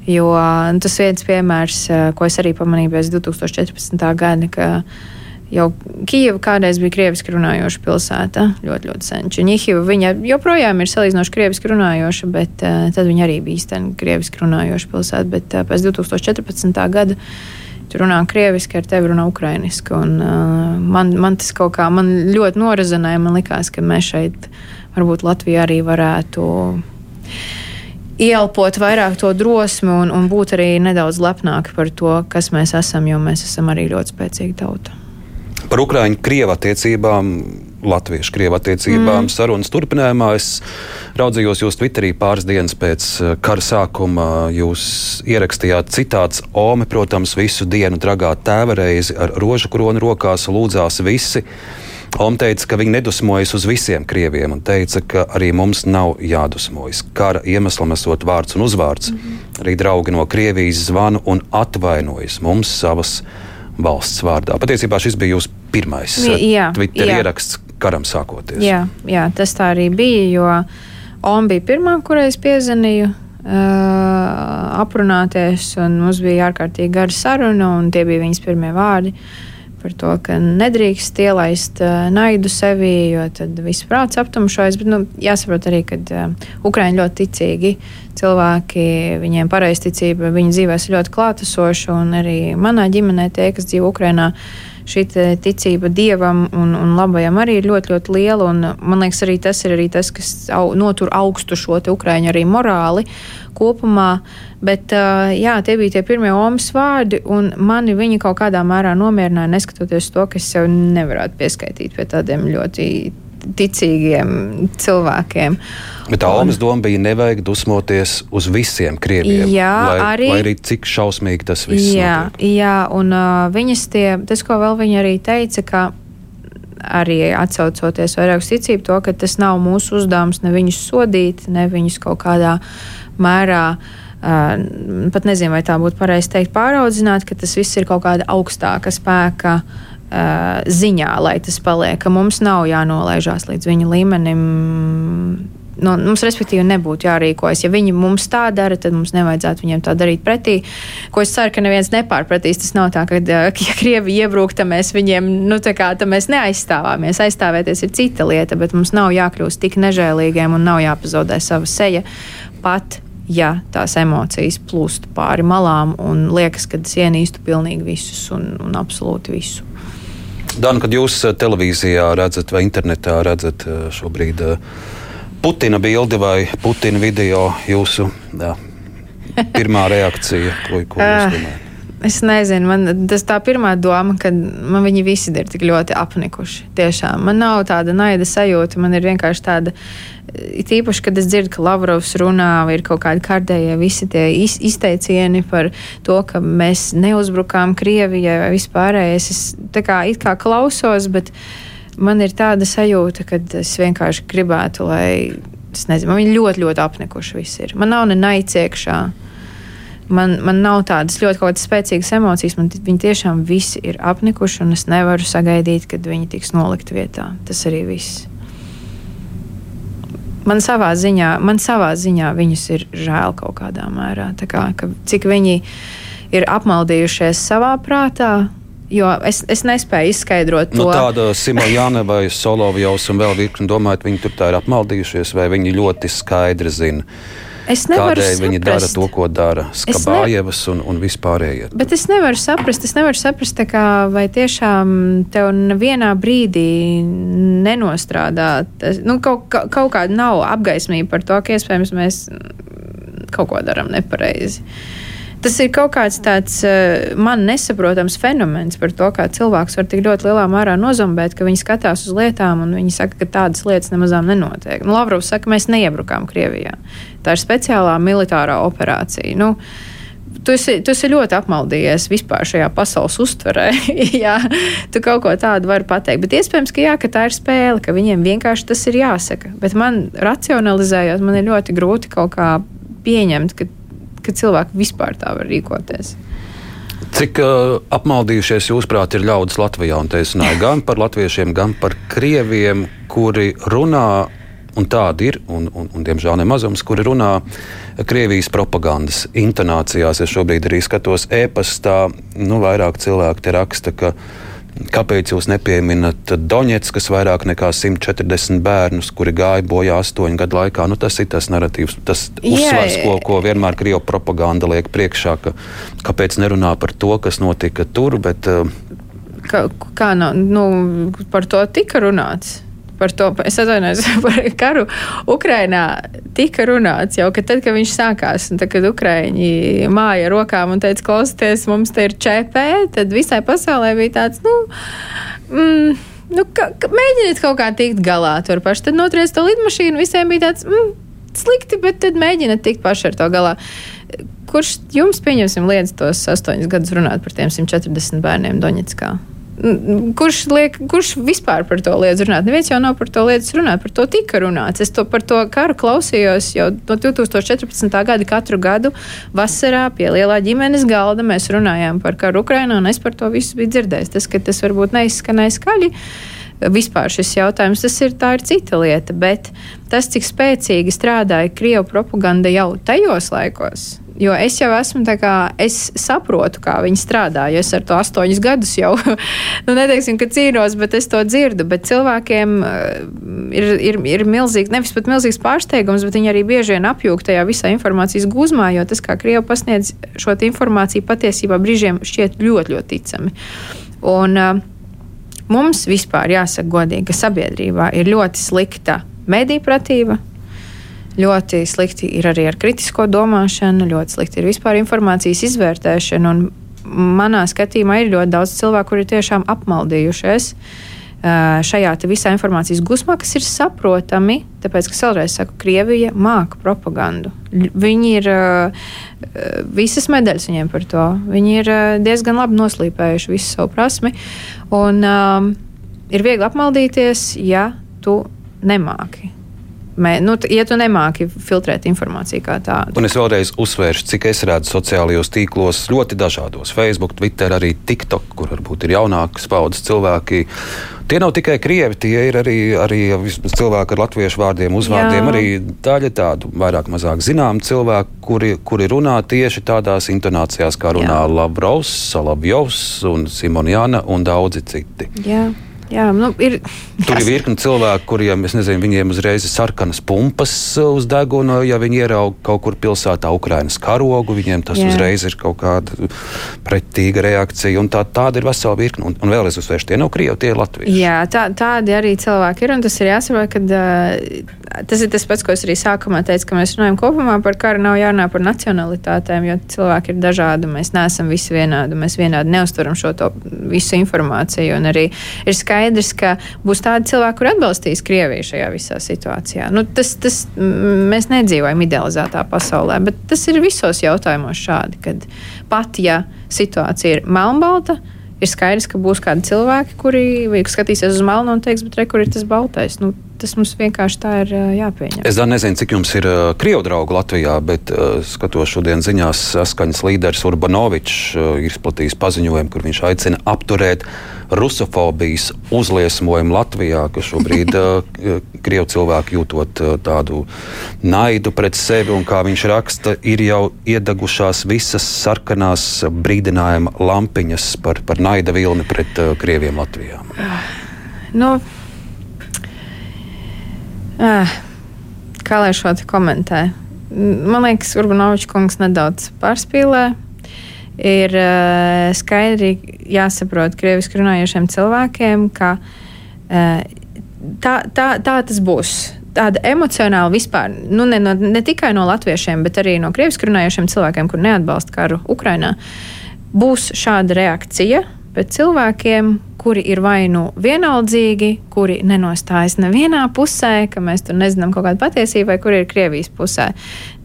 S3: Jo nu, tas viens piemērs, eh, ko es arī pamanīju pēc 2014. gada, ka jau Kijava kādreiz bija krieviski runājoša pilsēta, ļoti, ļoti sen. Čeņihiva, viņa joprojām ir salīdzinoši krieviski runājoša, bet uh, tad viņa arī bija īstenībā krieviski runājoša pilsēta. Bet uh, pēc 2014. gada tur runā krieviski, ar tevi runā ukrainiski. Un, uh, man, man tas kaut kā man ļoti norazinēja. Man likās, ka mēs šeit varbūt Latvijā arī varētu Ielpot vairāk to drosmi un, un būt arī nedaudz lepnāki par to, kas mēs esam, jo mēs esam arī ļoti spēcīga tauta.
S2: Par Ukrāņu-Krievu attiecībām, Latviešu-Krievu attiecībām mm. sarunas turpinājumā. Es raudzījos jūs Twitterī pāris dienas pēc eh, kara sākuma. Jūs ierakstījāt citāts Ome, protams, visu dienu dragā tēvareizi ar rožu kroni rokās, lūdzās visi. Oma teica, ka viņi nedusmojas uz visiem krieviem un teica, ka arī mums nav jādusmojas. Kara iemeslam esot vārds un uzvārds. Mm -hmm. Arī draugi no Krievijas zvana un atvainojas mums savas valsts vārdā. Patiesībā šis bija jūsu pirmais jā, Twitter jā. ieraksts karam sākoties.
S3: Jā, jā, tas tā arī bija, jo Oma bija pirmā, kurai es piezvanīju. Uh, aprunāties, un mums bija ārkārtīgi gara saruna, un tie bija viņas pirmie vārdi. Uh, par to, ka nedrīkst ielaist uh, naidu sevī, jo tad viss prāts aptumšojas. Bet nu, jāsaprot arī, ka uh, Ukraiņi ļoti ticīgi cilvēki, viņiem pareizticība viņu dzīvēs ļoti klātesoša, un arī manā ģimenē tie, kas dzīvo Ukrainā, šī ticība dievam un, un labajam arī ir ļoti, ļoti liela. Un, man liekas, arī tas ir arī tas, kas au, notur augstu šo ukrāņu arī morāli kopumā. Bet jā, tie bija tie pirmie omas vārdi, un mani viņi kaut kādā mērā nomierināja, neskatoties to, ka es sev nevarētu pieskaitīt pie tādiem ļoti ticīgiem cilvēkiem.
S2: Bet tā Omas doma bija nevajag dusmoties uz visiem krieviem.
S3: Jā,
S2: lai,
S3: arī,
S2: lai arī cik šausmīgi tas viss
S3: jā,
S2: notiek.
S3: jā, un uh, viņas tie, tas, ko vēl viņa arī teica, ka arī atsaucoties vairāk uz ticību, to, ka tas nav mūsu uzdevums ne viņus sodīt, ne viņus kaut kādā mērā. Uh, pat nezinu, vai tā būtu pareizi teikt, pāraudzināt, ka tas viss ir kaut kāda augstāka spēka uh, ziņā, lai tas paliek, ka mums nav jānolaižās līdz viņa līmenim. Nu, mums, respektīvi, nebūtu jārīkojas. Ja viņi mums tā dara, tad mums nevajadzētu viņiem tā darīt pretī. Ko es ceru, ka neviens nepārpratīs. Tas nav tā, ka, ja krievi iebrūk, tad mēs viņiem nu, kā, mēs neaizstāvāmies. Aizstāvēties ir cita lieta, bet mums nav jākļūst tik nežēlīgiem un nav jāpazaudē sava seja. Pat ja tās emocijas plūst pāri malām un liekas, ka es ienīstu pilnīgi visus un, un absolūti visu.
S2: Dan, kad jūs televīzijā redzat vai internetā redzat šobrīd Putina bildi vai Putina video, jūsu jā, pirmā reakcija, ko, ko jūs domājat?
S3: Es nezinu, man tas tā pirmā doma, ka man viņi visi ir tik ļoti apnikuši. Tiešām man nav tāda naida sajūta, man ir vienkārši tāda. It īpaši, kad es dzirdu, ka Lavrovs runā, ir kaut kādi kārtējie visi tie iz, izteicieni par to, ka mēs neuzbrukām Krievijai vai vispārējais. Es tā kā it kā klausos, bet man ir tāda sajūta, ka es vienkārši gribētu, lai, es nezinu, man viņi ļoti, ļoti apnikuši visi ir. Man nav ne naiciekšā man, man nav tādas ļoti spēcīgas emocijas. Man viņi tiešām visi ir apnikuši, un es nevaru sagaidīt, kad viņi tiks nolikt vietā. Tas arī viss. Man savā ziņā, man savā ziņā viņus ir žēl kaut kādā mērā. Kā, ka, cik viņi ir apmaldījušies savā prātā, Jo es, es nespēju izskaidrot
S2: nu, to. Nu, tāda Simona vai Solovjovs un vēl virkni domājot, viņi tur tā ir apmaldījušies, vai viņi ļoti skaidri zina
S3: Es nevaru
S2: Kādēļ
S3: saprast.
S2: viņi dara to, ko dara Skabājevas un, un vispārējie.
S3: Bet es nevaru saprast, es nevaru saprast, kā, vai tiešām tev nevienā brīdī nenostrādā. Tas, nu, kaut, kaut kāda nav apgaismība par to, ka iespējams mēs kaut ko darām nepareizi. Tas ir kaut kāds tāds uh, man nesaprotams fenomens par to, kā cilvēks var tik ļoti lielā mērā nozombēt, ka viņi skatās uz lietām un viņi saka, ka tādas lietas nemazām nenotiek. Nu, Lavrovs saka, mēs neiebrukām Krievijā. Tā ir speciālā militārā operācija. Nu, tu esi, tu esi ļoti apmaldījies vispār šajā pasaules uztverē. jā, tu kaut ko tādu vari pateikt. Bet iespējams, ka, jā, ka tā ir spēle, ka viņiem vienkārši tas ir jāsaka. Bet man racionalizējot, man ir ļoti grūti kaut kā pieņemt, ka ka cilvēki vispār tā var rīkoties.
S2: Cik uh, apmaldījušies, jūsuprāt, ir ļaudis Latvijā? Un te es runāju gan par latviešiem, gan par krieviem, kuri runā, un tādi ir, un, un, un diemžēl nemazums, kuri runā Krievijas propagandas intonācijās. Es šobrīd arī skatos e-pastā, nu, vairāk cilvēku te raksta, ka viņi Kāpēc jūs nepieminat Doņets, kas vairāk nekā 140 bērnus, kuri gāja bojā astoņu gadu laikā? Nu, tas ir tas narratīvs, tas uzsvars, ko, ko vienmēr Krievijas propaganda liek priekšā, ka kāpēc nerunā par to, kas notika tur. Bet, uh,
S3: Kā, kā no, nu, par to tika runāts? Par to, es atvainojos par karu Ukrainā, tika runāts jau, ka tad, kad viņš sākās, un tad, kad Ukraiņi māja rokām un teica, klausieties, mums te ir ČP, tad visai pasaulē bija tāds, nu, mm, nu ka, ka, mēģiniet kaut kā tikt galā tur paši. Tad notriec to lidmašīnu, visiem bija tāds, mm, slikti, bet tad mēģiniet tikt paši ar to galā. Kurš jums, pieņemsim, liedz tos astoņus gadus runāt par tiem 140 bērniem Doņetskā? Kurš, liek, kurš vispār par to lietas runāt? Neviens jau nav par to lietas runāt, par to tika runāts. Es to par to karu klausījos jau no 2014. gada katru gadu vasarā pie lielā ģimenes galda. Mēs runājām par karu Ukrainā, un es par to visu biju dzirdējis. Tas, ka tas varbūt neizskanēja skaļi. Vispār šis jautājums, tas ir, ir cita lieta, bet tas, cik spēcīgi strādāja Krievijas propaganda jau tajos laikos, jo es jau esmu tā kā, es saprotu, kā viņi strādā. Jo es ar to astoņus gadus jau, nu, neteiksim, ka cīnos, bet es to dzirdu. Bet cilvēkiem ir, ir, ir milzīgi, nevis pat milzīgs pārsteigums, bet viņi arī bieži vien apjūg tajā visā informācijas gūzmā, jo tas, kā Krievi pasniedz šo informāciju, patiesībā brīžiem šķiet ļoti, ļoti ticami. Un, uh, mums vispār jāsaka godīgi, ka sabiedrībā ir ļoti slikta mediju pratība. Ļoti slikti ir arī ar kritisko domāšanu, ļoti slikti ir vispār informācijas izvērtēšana. Manā skatījumā ir ļoti daudz cilvēku, kuri tiešām apmaldījušies šajā visā informācijas gusmā, kas ir saprotami, tāpēc, ka vēlreiz saku, Krievija māca propagandu. Viņi ir visas medaļas viņiem par to. Viņi ir diezgan labi noslīpējuši visu savu prasmi. Un um, ir viegli apmaldīties, ja tu nemāki. Mē, nu, ja tu nemāki filtrēt informāciju kā tādu.
S2: Un es vēlreiz uzsvēršu, cik es redzu sociālajos tīklos, ļoti dažādos, Facebook, Twitter, arī TikTok, kur varbūt ir jaunākas paudzes cilvēki. Tie nav tikai krievi, tie ir arī, arī cilvēki ar latviešu vārdiem, uzvārdiem. Jā. Arī daļa tādu vairāk mazāk zinām cilvēku, kuri, kuri runā tieši tādās intonācijās, kā runā Jā. Lavrovs, Salavjovs un Simonjana un daudzi citi.
S3: Jā. Jā, nu, ir,
S2: Tur ir virkni cilvēku, kuriem nezinu, viņiem uzreiz ir sarkanas pumpas uz deguna. Ja viņi ieraudzīja kaut kur pilsētā Ukraiņas karogu, viņiem tas Jā. uzreiz ir kaut kāda pretīga reakcija. Tā, tāda ir vesela virkne. Un, un vēlreiz uzsvēršu, tie nav krievi, tie ir latvieši.
S3: Jā, tā, tādi arī cilvēki ir. Tas ir jāsaprot, ka uh, tas ir tas pats, ko es arī sākumā teicu, ka mēs runājam kopumā par karu. Nav jārunā par nacionalitātēm, jo cilvēki ir dažādi. Mēs neesam visi vienādi. Mēs vienādi neuzturam šo visu informāciju. Un arī ir skaidrs skaidrs, ka būs tādi cilvēki, kur atbalstīs Krieviju šajā visā situācijā. Nu, tas, tas, mēs nedzīvojam idealizētā pasaulē, bet tas ir visos jautājumos šādi, kad pat ja situācija ir melnbalta, ir skaidrs, ka būs kādi cilvēki, kuri skatīsies uz melnu un teiks, bet re, kur ir tas baltais. Nu, tas mums vienkārši tā ir jāpieņem.
S2: Es nezinu, cik jums ir uh, krievu draugu Latvijā, bet uh, skatos šodien ziņās, saskaņas līderis Urbanovičs uh, ir izplatījis paziņojumu, kur viņš aicina apturēt rusofobijas uzliesmojumu Latvijā, ka šobrīd krievu cilvēki jūtot tādu naidu pret sevi, un kā viņš raksta, ir jau iedegušās visas sarkanās brīdinājuma lampiņas par, par naida vilni pret krieviem Latvijā.
S3: No. Nu, Ah, kā lai šo te komentē? Man liekas, Urbanovičs kungs nedaudz pārspīlē. Ir uh, skaidri jāsaprot krieviski runājošiem cilvēkiem, ka uh, tā, tā, tā tas būs. Tāda emocionāla vispār, nu ne, no, ne tikai no latviešiem, bet arī no krieviski runājošiem cilvēkiem, kur neatbalsta karu Ukrajinā, būs šāda reakcija pret cilvēkiem, kuri ir vai nu vienaldzīgi, kuri nenostājas nevienā pusē, ka mēs tur nezinām kaut kādu patiesību, vai kuri ir Krievijas pusē.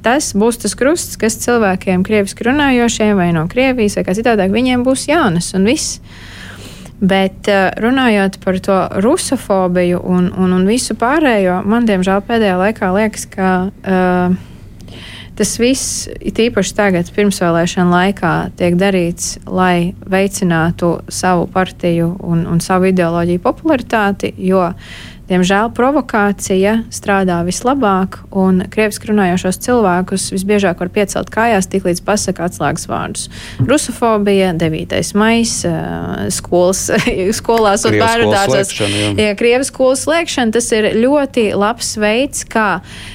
S3: Tas būs tas krusts, kas cilvēkiem, krieviski runājošiem vai no Krievijas vai kā citādāk, viņiem būs jānes un viss. Bet eh, runājot par to rusofobiju un, un, un visu pārējo, man diemžēl pēdējā laikā liekas, ka uh, Tas viss, it īpaši tagad, pirmsvēlēšana laikā, tiek darīts, lai veicinātu savu partiju un, un savu ideoloģiju popularitāti, jo uh, Diemžēl provokācija strādā vislabāk, un krieviski runājošos cilvēkus visbiežāk var piecelt kājās, tiklīdz pasakā atslēgas vārdus. Rusofobija, 9. maija, skolas, skolās un bērnu dārzos. Ja, Krievijas skolas slēgšana tas ir ļoti labs veids, kā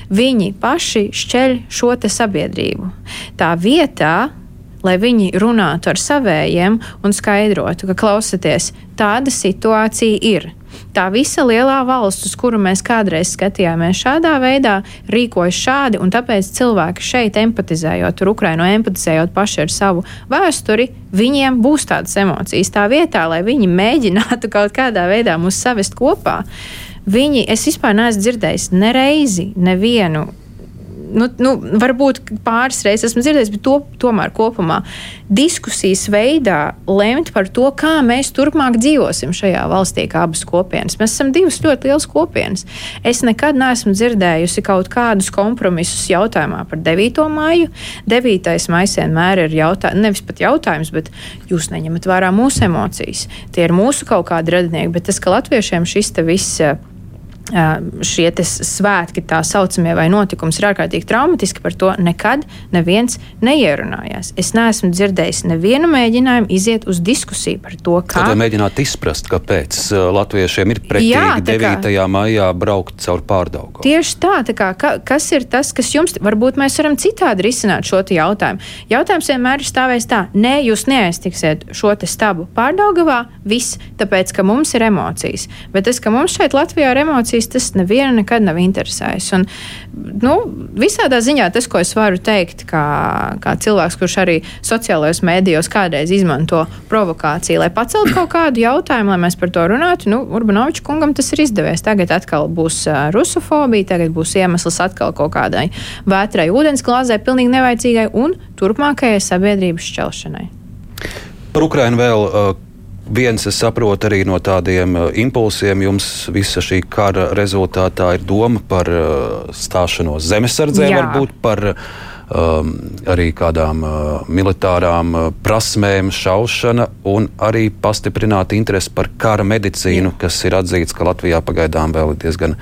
S3: viņi paši šķeļ šo sabiedrību. Tā vietā, lai viņi runātu ar savējiem un skaidrotu, ka klausieties, tāda situācija ir tā visa lielā valsts, uz kuru mēs kādreiz skatījāmies šādā veidā, rīkojas šādi, un tāpēc cilvēki šeit empatizējot, tur Ukraino empatizējot paši ar savu vēsturi, viņiem būs tādas emocijas tā vietā, lai viņi mēģinātu kaut kādā veidā mūs savest kopā. Viņi, es vispār neesmu dzirdējis nereizi nevienu nu, nu, varbūt pāris reizes esmu dzirdējis, bet to, tomēr kopumā diskusijas veidā lemt par to, kā mēs turpmāk dzīvosim šajā valstī, kā abas kopienas. Mēs esam divas ļoti lielas kopienas. Es nekad neesmu dzirdējusi kaut kādus kompromisus jautājumā par 9. māju. 9. maija vienmēr ir jautājums, nevis pat jautājums, bet jūs neņemat vērā mūsu emocijas. Tie ir mūsu kaut kādi radinieki, bet tas, ka latviešiem šis te viss šie svētki, tā saucamie, vai notikums ir ārkārtīgi traumatiski, par to nekad neviens neierunājās. Es neesmu dzirdējis nevienu mēģinājumu iziet uz diskusiju par to, kā.
S2: Tad mēģināt izprast, kāpēc latviešiem ir pretīgi Jā, 9. Kā, maijā braukt caur pārdaugu.
S3: Tieši tā, tā kā, ka, kas ir tas, kas jums, varbūt mēs varam citādi risināt šo jautājumu. Jautājums vienmēr ir stāvējis tā, nē, jūs neaiztiksiet šo stabu pārdaugavā, viss, tāpēc, ka mums ir emocijas. Bet tas, ka mums šeit Latvijā ir emocijas, diskusijas, tas nevienu nekad nav interesējis. Un, nu, visādā ziņā tas, ko es varu teikt, kā, kā cilvēks, kurš arī sociālajos mēdījos kādreiz izmanto provokāciju, lai paceltu kaut kādu jautājumu, lai mēs par to runātu, nu, Urbanoviča kungam tas ir izdevies. Tagad atkal būs rusofobija, tagad būs iemesls atkal kaut kādai vētrai ūdensglāzē, pilnīgi nevajadzīgai un turpmākajai sabiedrības šķelšanai.
S2: Par Ukrajinu vēl. Uh, Viens, es saprotu, arī no tādiem uh, impulsiem jums visa šī kara rezultātā ir doma par uh, stāšanos zemesardzē, Jā. varbūt par um, arī kādām uh, militārām uh, prasmēm, šaušana un arī pastiprināt interesi par kara medicīnu, Jā. kas ir atzīts, ka Latvijā pagaidām vēl ir diezgan,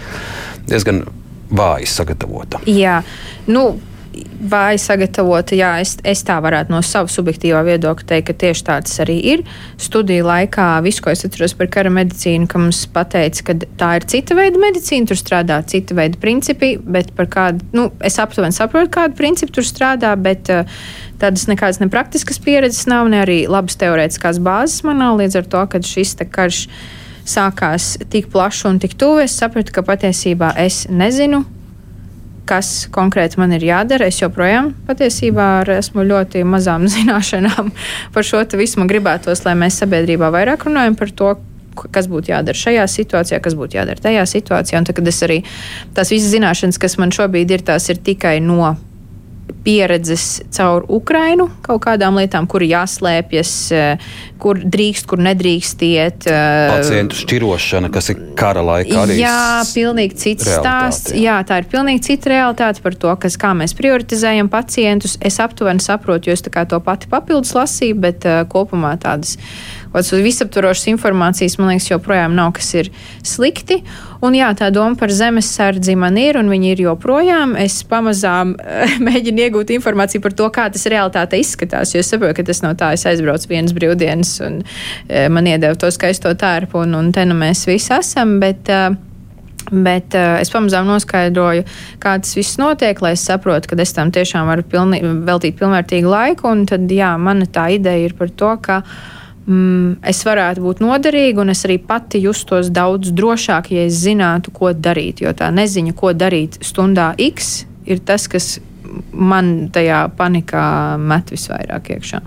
S2: diezgan vāji sagatavota.
S3: Jā, nu vāji sagatavota. Jā, es, es tā varētu no sava subjektīvā viedokļa teikt, ka tieši tāds arī ir. Studiju laikā viss, ko es atceros par kara medicīnu, ka mums pateica, ka tā ir cita veida medicīna, tur strādā cita veida principi, bet par kādu, nu, es aptuveni saprotu, kādu principu tur strādā, bet uh, tādas nekādas nepraktiskas pieredzes nav, ne arī labas teorētiskās bāzes man nav līdz ar to, ka šis karš sākās tik plaši un tik tuvu, es sapratu, ka patiesībā es nezinu, kas konkrēti man ir jādara. Es joprojām patiesībā esmu ļoti mazām zināšanām par šo visu. Man gribētos, lai mēs sabiedrībā vairāk runājam par to, kas būtu jādara šajā situācijā, kas būtu jādara tajā situācijā. Un tad, kad es arī tās visas zināšanas, kas man šobrīd ir, tās ir tikai no pieredzes caur Ukrainu, kaut kādām lietām, kur jāslēpjas, eh, kur drīkst, kur nedrīkst iet.
S2: Eh, Pacientu šķirošana, kas ir kara laikā.
S3: Jā, pilnīgi cits stāsts. Jā. jā, tā ir pilnīgi cita realitāte par to, kas, kā mēs prioritizējam pacientus. Es aptuveni saprotu, jo es to pati papildus lasīju, bet uh, kopumā tādas visaptvarošas informācijas, man liekas, joprojām nav, kas ir slikti. Un jā, tā doma par zemesardzi man ir, un viņi ir joprojām. Es pamazām mēģinu iegūt informāciju par to, kā tas realitāte izskatās. Jo es saprotu, ka tas nav tā, es aizbraucu vienas brīvdienas, un e, man iedeva to skaisto tērpu, un, un te nu mēs visi esam. Bet, uh, Bet uh, es pamazām noskaidroju, kā tas viss notiek, lai es saprotu, ka es tam tiešām varu pilni, veltīt pilnvērtīgu laiku. Un tad, jā, mana tā ideja ir par to, ka uh, mm, es varētu būt noderīga, un es arī pati justos daudz drošāk, ja es zinātu, ko darīt. Jo tā neziņa, ko darīt stundā X, ir tas, kas man tajā panikā met visvairāk iekšā.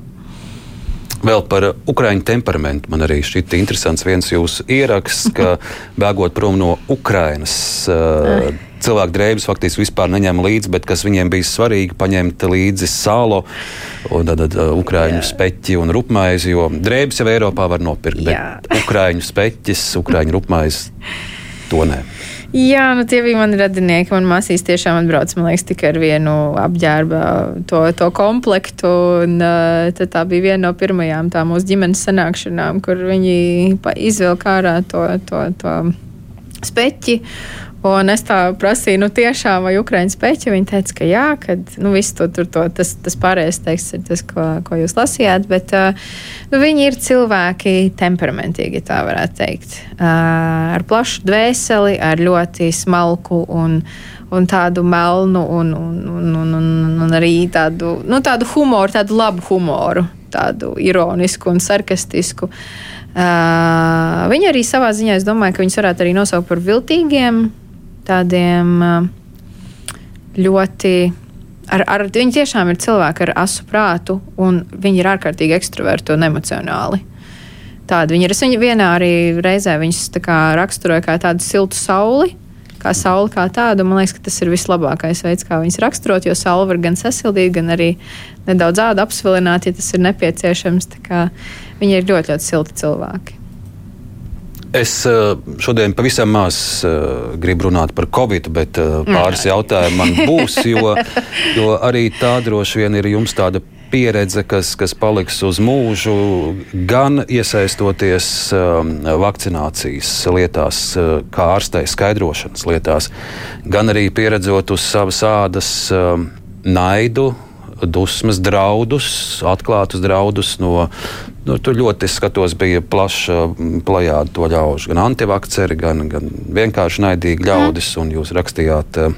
S2: Vēl par ukrāņu temperamentu man arī šķita interesants viens jūsu ieraksts, ka bēgot prom no Ukrainas. Uh, cilvēku drēbes faktiski vispār neņēma līdzi, bet kas viņiem bija svarīgi, paņemt līdzi sālo, un tad uh, ukrāņu speķi un rupmaizi, jo drēbes jau Eiropā var nopirkt, bet Jā. ukrāņu speķis, ukrāņu rupmaizi to nē.
S3: Jā, nu tie bija mani radinieki. Man māsīs tiešām atbrauc, man liekas, tikai ar vienu apģērba to, to komplektu. Un, uh, tā bija viena no pirmajām tā mūsu ģimenes sanākšanām, kur viņi izvilka ārā to, to, to speķi. Un es tā prasīju, nu, tiešām, vai Ukrāņu spēķi. Viņa teica, ka jā, ka nu, viss to, tur, to, tas, tas pārējais teksts ir tas, ko, ko jūs lasījāt. Bet nu, viņi ir cilvēki temperamentīgi, tā varētu teikt. Ar plašu dvēseli, ar ļoti smalku un, un tādu melnu, un, un, un, un, un arī tādu, nu, tādu humoru, tādu labu humoru, tādu ironisku un sarkastisku. Uh, viņi arī savā ziņā, es domāju, ka viņus varētu arī nosaukt par viltīgiem tādiem ļoti. Ar, ar, viņi tiešām ir cilvēki ar asu prātu, un viņi ir ārkārtīgi ekstraverti un emocionāli. Tādi viņi ir. Es viņu vienā arī reizē kā raksturoju kā tādu siltu sauli, kā sauli kā tādu. Man liekas, ka tas ir vislabākais veids, kā viņas raksturot, jo saule var gan sasildīt, gan arī nedaudz ādu apsvilināt, ja tas ir nepieciešams. Viņi ir ļoti, ļoti silti cilvēki.
S2: Es eh, šodien pavisam maz eh, gribu runāt par covid, bet eh, pāris jautājumu man būs, jo, jo arī tā droši vien ir jums tāda pieredze, kas, kas paliks uz mūžu, gan iesaistoties um, vakcinācijas lietās, kā ārstei skaidrošanas lietās, gan arī pieredzot uz savas ādas um, naidu, dusmas, draudus, atklātus draudus no. Nu, tur ļoti, skatos, bija plaša plējāda to ļaužu. Gan antivakceri, gan, gan vienkārši naidīgi ļaudis. Un jūs rakstījāt uh,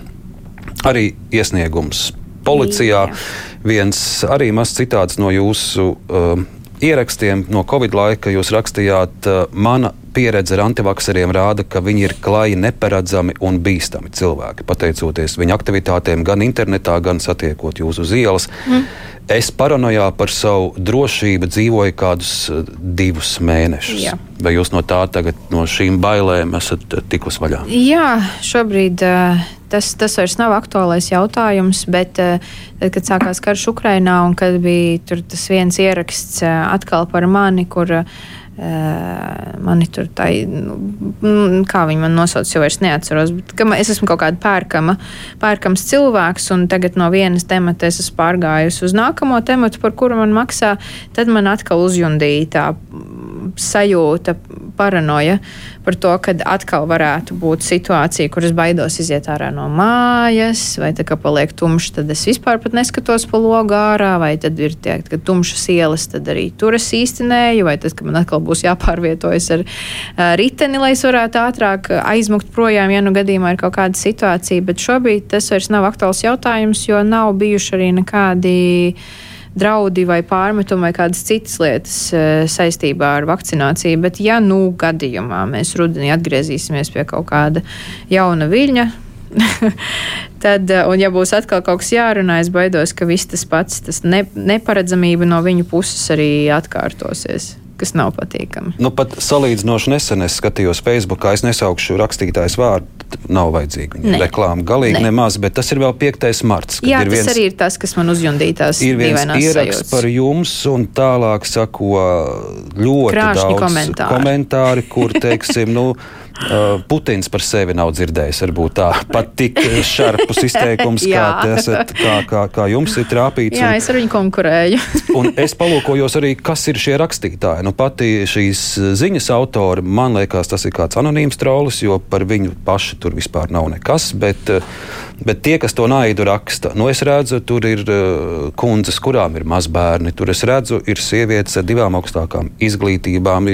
S2: arī iesniegums policijā. Jā. Viens arī mazs citāts no jūsu uh, ierakstiem no Covid laika. Jūs rakstījāt, uh, mana pieredze ar antivakseriem rāda, ka viņi ir klaji, neparedzami un bīstami cilvēki. Pateicoties viņu aktivitātēm, gan internetā, gan satiekot jūs uz ielas. Mm. Es paranojā par savu drošību dzīvoju kādus uh, divus mēnešus. Jā. Vai jūs no tā tagad, no šīm bailēm, esat uh, tikus vaļā?
S3: Jā, šobrīd. Uh tas, tas vairs nav aktuālais jautājums, bet tad, kad sākās karš Ukrainā un kad bija tas viens ieraksts atkal par mani, kur mani tur tā, nu, kā viņi man nosauc, jau es neatceros. Bet, es esmu kaut kāda pērkama, pērkams cilvēks, un tagad no vienas temata es esmu pārgājusi uz nākamo tematu, par kuru man maksā. Tad man atkal uzjundīja tā sajūta, paranoja par to, ka atkal varētu būt situācija, kur es baidos iziet ārā no mājas, vai tā kā paliek tumšs, tad es vispār neskatos pa logu ārā, vai tad ir tie, ka tumšas ielas, tad arī tur es īstenēju, vai tad, ka man atkal būs jāpārvietojas ar riteni, lai es varētu ātrāk aizmukt projām, ja nu gadījumā ir kaut kāda situācija. Bet šobrīd tas vairs nav aktuāls jautājums, jo nav bijuši arī nekādi draudi vai pārmetumi vai kādas citas lietas saistībā ar vakcināciju. Bet, ja nu gadījumā mēs rudenī atgriezīsimies pie kaut kāda jauna viļņa, tad, un ja būs atkal kaut kas jārunā, es baidos, ka viss tas pats, tas ne, neparedzamība no viņu puses arī atkārtosies kas nav patīkami.
S2: Nu, pat salīdzinoši nesen es skatījos Facebook, es nesaukšu rakstītājs vārdu. Nav vajadzīga ne. reklāma. Galīgi ne. nemaz, bet tas ir vēl 5. marts.
S3: Jā, tas viens, arī ir tas, kas man uzjundītās.
S2: Ir viens ieraksts sajūtas. par jums, un tālāk sako ļoti Krāšņi daudz komentāri, komentāri kur, teiksim, nu. Uh, Putins par sevi nav dzirdējis. Varbūt tā pat tik šarpus izteikums, kā, esat, kā, kā, kā jums ir trāpīts.
S3: Jā, un, es ar viņu konkurēju.
S2: un es palūkojos arī, kas ir šie rakstītāji. Nu, pati šīs ziņas autori, man liekas, tas ir kāds anonīms trolis, jo par viņu pašu tur vispār nav nekas. Bet, bet tie, kas to naidu raksta, nu, es redzu, tur ir uh, kundzes, kurām ir mazbērni. Tur es redzu, ir sievietes ar divām augstākām izglītībām.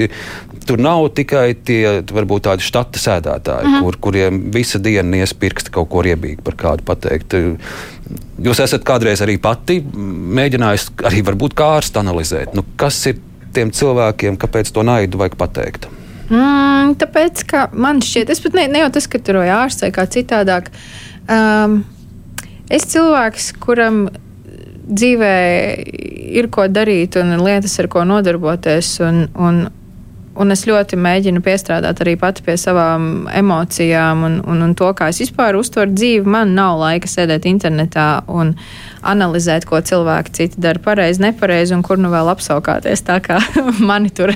S2: Tur nav tikai tie varbūt tādi štata sēdētāji, mm -hmm. kur, kuriem visa diena iespirksta kaut ko riebīgi par kādu pateikt. Jūs esat kādreiz arī pati mēģinājis arī varbūt kā ārsts analizēt, nu, kas ir tiem cilvēkiem, kāpēc to naidu vajag pateikt.
S3: Mm, tāpēc, ka man šķiet, es pat ne, ne jau tas, ka tur ir ārsts vai kā citādāk. Um, es cilvēks, kuram dzīvē ir ko darīt un lietas, ar ko nodarboties. Un, un, Un es ļoti mēģinu piestrādāt arī pati pie savām emocijām un, un, un to, kā es vispār uztveru dzīvi. Man nav laika sēdēt internetā un analizēt, ko cilvēki citi dara pareizi, nepareizi un kur nu vēl apsaukāties. Tā kā mani tur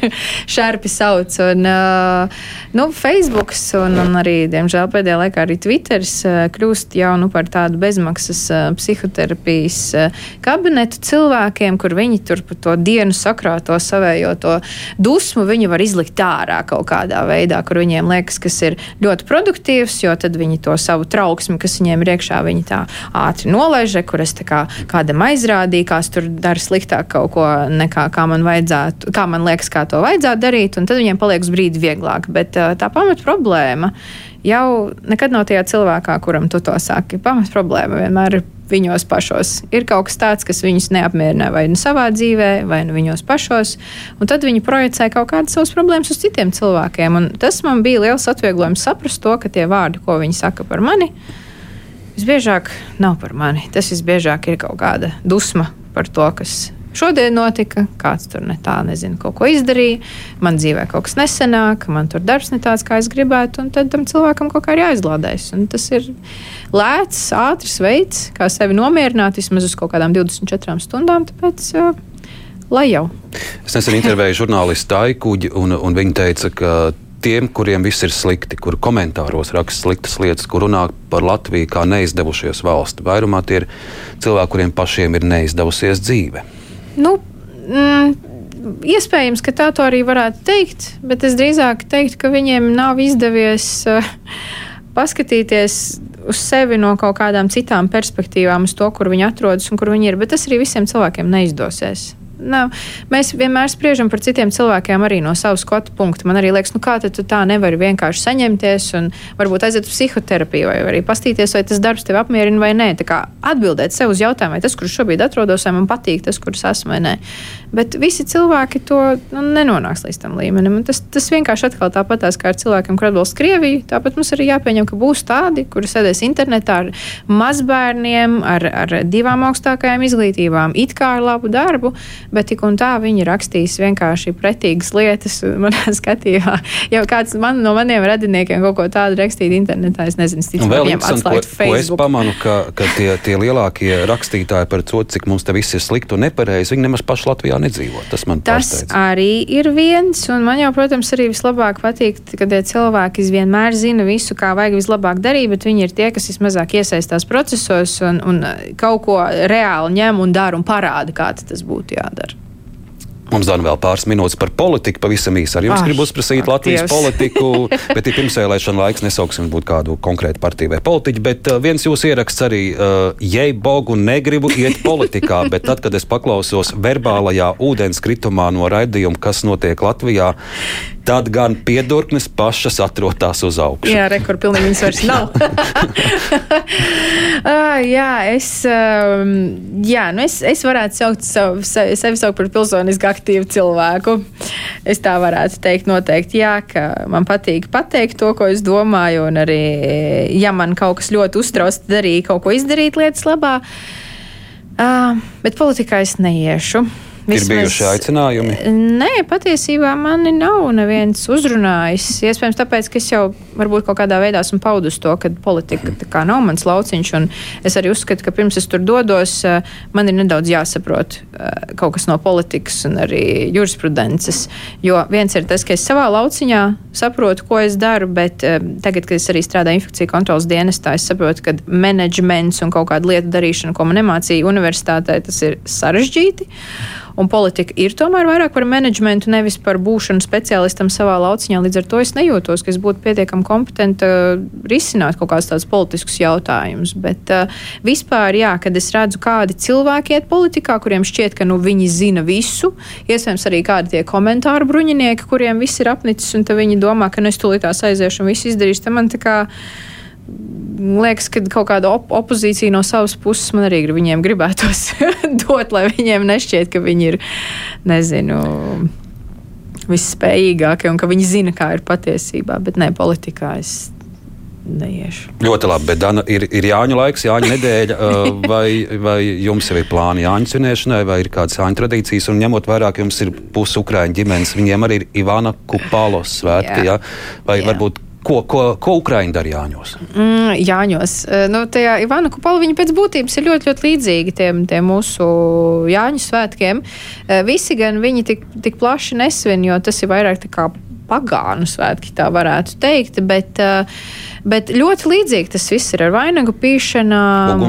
S3: šarpi sauc. Un, uh, nu, Facebook un, un arī, diemžēl, pēdējā laikā arī Twitter uh, kļūst jau nu, par tādu bezmaksas uh, psihoterapijas kabinetu cilvēkiem, kur viņi tur par to dienu sakrāto savējo to dusmu, viņi var izlikt ārā kaut kādā veidā, kur viņiem liekas, kas ir ļoti produktīvs, jo tad viņi to savu trauksmi, kas viņiem ir iekšā, viņi tā ātri nolaiž, kur es tā kā kādam kā es tur daru sliktāk kaut ko nekā kā man vajadzētu, kā man liekas, kā to vajadzētu darīt, un tad viņiem paliek uz brīdi vieglāk. Bet tā pamat problēma jau nekad nav tajā cilvēkā, kuram tu to saki. Pamat problēma vienmēr ir viņos pašos. Ir kaut kas tāds, kas viņus neapmierina vai nu savā dzīvē, vai nu viņos pašos, un tad viņi projicē kaut kādas savas problēmas uz citiem cilvēkiem. Un tas man bija liels atvieglojums saprast to, ka tie vārdi, ko viņi saka par mani, Visbiežāk nav par mani. Tas visbiežāk ir kaut kāda dusma par to, kas šodien notika. Kāds tur ne tā, nezinu, kaut ko izdarīja. Man dzīvē kaut kas nesenāk, man tur darbs ne tāds, kā es gribētu, tad tam cilvēkam kaut kā ir jāizlādējas. Un tas ir lēts, ātrs veids, kā sevi nomierināt vismaz uz kaut kādām 24 stundām. Tāpēc, lai jau.
S2: Es nesen intervēju žurnālistu Aikuģi, un, un viņa teica, ka tiem, kuriem viss ir slikti, kur komentāros raksta sliktas lietas, kur runā par Latviju kā neizdevušies valsti. Vairumā tie ir cilvēki, kuriem pašiem ir neizdevusies dzīve.
S3: Nu, mm, iespējams, ka tā to arī varētu teikt, bet es drīzāk teiktu, ka viņiem nav izdevies uh, paskatīties uz sevi no kaut kādām citām perspektīvām, uz to, kur viņi atrodas un kur viņi ir. Bet tas arī visiem cilvēkiem neizdosies nav. Mēs vienmēr spriežam par citiem cilvēkiem arī no savas skatu punkta. Man arī liekas, nu kā tu tā nevari vienkārši saņemties un varbūt aiziet uz psihoterapiju vai arī pastīties, vai tas darbs tevi apmierina vai nē. Tā kā atbildēt sev uz jautājumu, vai tas, kurš šobrīd atrodos, vai man patīk tas, kurš esmu vai nē. Bet visi cilvēki to nu, nenonāks līdz tam līmenim. Un tas, tas vienkārši atkal tāpatās kā ar cilvēkiem, kur atbalsta Krieviju. Tāpat mums arī jāpieņem, ka būs tādi, kuri sēdēs internetā ar mazbērniem, ar, ar divām augstākajām izglītībām, it kā ar labu darbu, bet tik un tā viņi rakstīs vienkārši pretīgas lietas manā skatījumā. Ja kāds man, no maniem radiniekiem kaut ko tādu rakstītu internetā, es nezinu, cik
S2: viņiem atslēgt ko, Facebook. Ko es pamanu, ka, ka tie, tie lielākie rakstītāji par to, cik mums te viss ir slikti un nepareizi, viņi nemaz paši Latvijā nedzīvo. Tas man
S3: Tas pārsteidz. arī ir viens, un man jau, protams, arī vislabāk patīk, kad tie cilvēki vienmēr zina visu, kā vajag vislabāk darīt, bet viņi ir tie, kas vismazāk iesaistās procesos un, un kaut ko reāli ņem un dara un parāda, kā tas būtu jādara.
S2: Mums dan vēl pāris minūtes par politiku, pavisam īsi. Ar jums ah, gribu uzprasīt Latvijas Dievs. politiku, bet ir pirmsvēlēšana laiks, nesauksim būt kādu konkrētu partiju vai politiķu. Bet uh, viens jūs ieraksts arī, uh, jei bogu negribu iet politikā, bet tad, kad es paklausos verbālajā ūdenskritumā no raidījuma, kas notiek Latvijā, tad gan piedurknes pašas atrodas uz augšu.
S3: Jā, rekur pilnīgi viņas vairs nav. ah, jā, es, um, jā, nu es, es varētu saukt savu, sevi saukt par pilsoniski aktīvu cilvēku. Es tā varētu teikt noteikti, jā, ka man patīk pateikt to, ko es domāju, un arī, ja man kaut kas ļoti uztrauc, tad arī kaut ko izdarīt lietas labā. Uh, bet politikā es neiešu.
S2: Vismaz, ir bijuši aicinājumi?
S3: Nē, patiesībā mani nav neviens uzrunājis. Iespējams, tāpēc, ka es jau varbūt kaut kādā veidā esmu paudus to, ka politika nav mans lauciņš. Es arī uzskatu, ka pirms es tur dodos, eh, man ir nedaudz jāsaprot eh, kaut kas no politikas un arī jurisprudences. Jo viens ir tas, ka es savā lauciņā saprotu, ko es daru, bet eh, tagad, kad es arī strādāju infekciju kontrolas dienestā, es saprotu, ka menedžments un kaut kāda lieta darīšana, ko man nemācīja universitātē, tas ir sarežģīti. Un politika ir tomēr vairāk par menedžmentu, nevis par būšanu speciālistam savā lauciņā. Līdz ar to es nejūtos, ka es būtu pietiekami kompetenta risināt kaut kādus tādus politiskus jautājumus. Bet uh, vispār, jā, kad es redzu, kādi cilvēki iet politikā, kuriem šķiet, ka nu, viņi zina visu, iespējams, arī kādi tie komentāru bruņinieki, kuriem viss ir apnicis, un viņi domā, ka nu, es tūlītās aiziešu un visu izdarīšu. Te man tā kā liekas, ka kaut kāda op opozīcija no savas puses man arī viņiem gribētos dot, lai viņiem nešķiet, ka viņi ir, nezinu, visspējīgākie un ka viņi zina, kā ir patiesībā. Bet nē, politikā es neiešu.
S2: Ļoti labi, bet Dana, ir, ir Jāņa laiks, Jāņa nedēļa. Vai, vai jums jau ir plāni Jāņa svinēšanai, vai ir kādas Jāņa tradīcijas? Un ņemot vērā, ka jums ir pusi Ukrāņu ģimenes, viņiem arī ir Ivana Kupālos svētki. Jā. Ja? Vai Jā. varbūt Ko, ko, ko Ukraiņa dara Jāņos?
S3: Mm, Jāņos. E, nu, tajā Ivana Kupala viņa pēc būtības ir ļoti, ļoti līdzīga tiem, tiem mūsu Jāņu svētkiem. E, visi gan viņi tik, tik plaši nesvin, jo tas ir vairāk tā kā pagānu svētki, tā varētu teikt. Bet, uh, Bet ļoti līdzīgi tas viss ir ar vainagu pīšanām,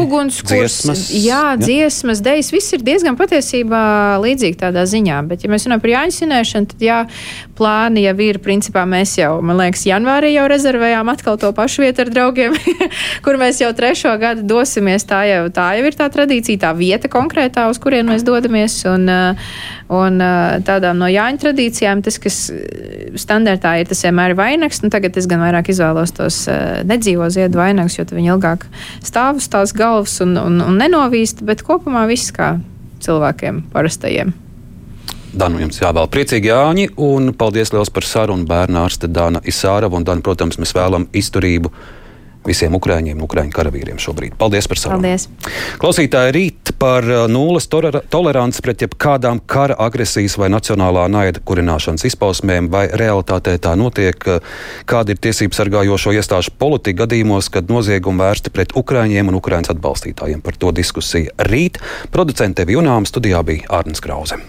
S2: ugunskura, dziesmas.
S3: Jā, dziesmas, dejas. Viss ir diezgan patiesībā līdzīgi tādā ziņā. Bet, ja mēs runājam par Jāņu sinēšanu, tad jā, plāni jau ir. Principā mēs jau, man liekas, janvārī jau rezervējām atkal to pašu vietu ar draugiem, kur mēs jau trešo gadu dosimies. Tā jau, tā jau ir tā tradīcija, tā vieta konkrētā, uz kurien mēs dodamies. Un, un tādām no Jāņu tradīcijām, tas, kas standartā ir, tas vienmēr ir vainags. Nu, tagad es gan vairāk izvēlos tos uh, nedzīvo ziedu vainagus, jo viņi ilgāk stāv uz tās galvas un, un, un nenovīst, bet kopumā viss kā cilvēkiem parastajiem.
S2: Danu jums jāvēl priecīgi Jāņi, un paldies liels par sarunu bērnu ārste Dāna Isārava, un Dana, protams, mēs vēlam izturību visiem ukrāņiem un ukrāņu karavīriem šobrīd. Paldies par sarunu.
S3: Paldies.
S2: Klausītāji rīt par uh, nulles toleranci pret jebkādām kara agresijas vai nacionālā naida kurināšanas izpausmēm, vai realitātē tā notiek, uh, kāda ir tiesību sargājošo iestāžu politika gadījumos, kad noziegumi vērsti pret ukrāņiem un ukrāņu atbalstītājiem. Par to diskusija rīt. Producente Vijunām studijā bija Ārnis Krause.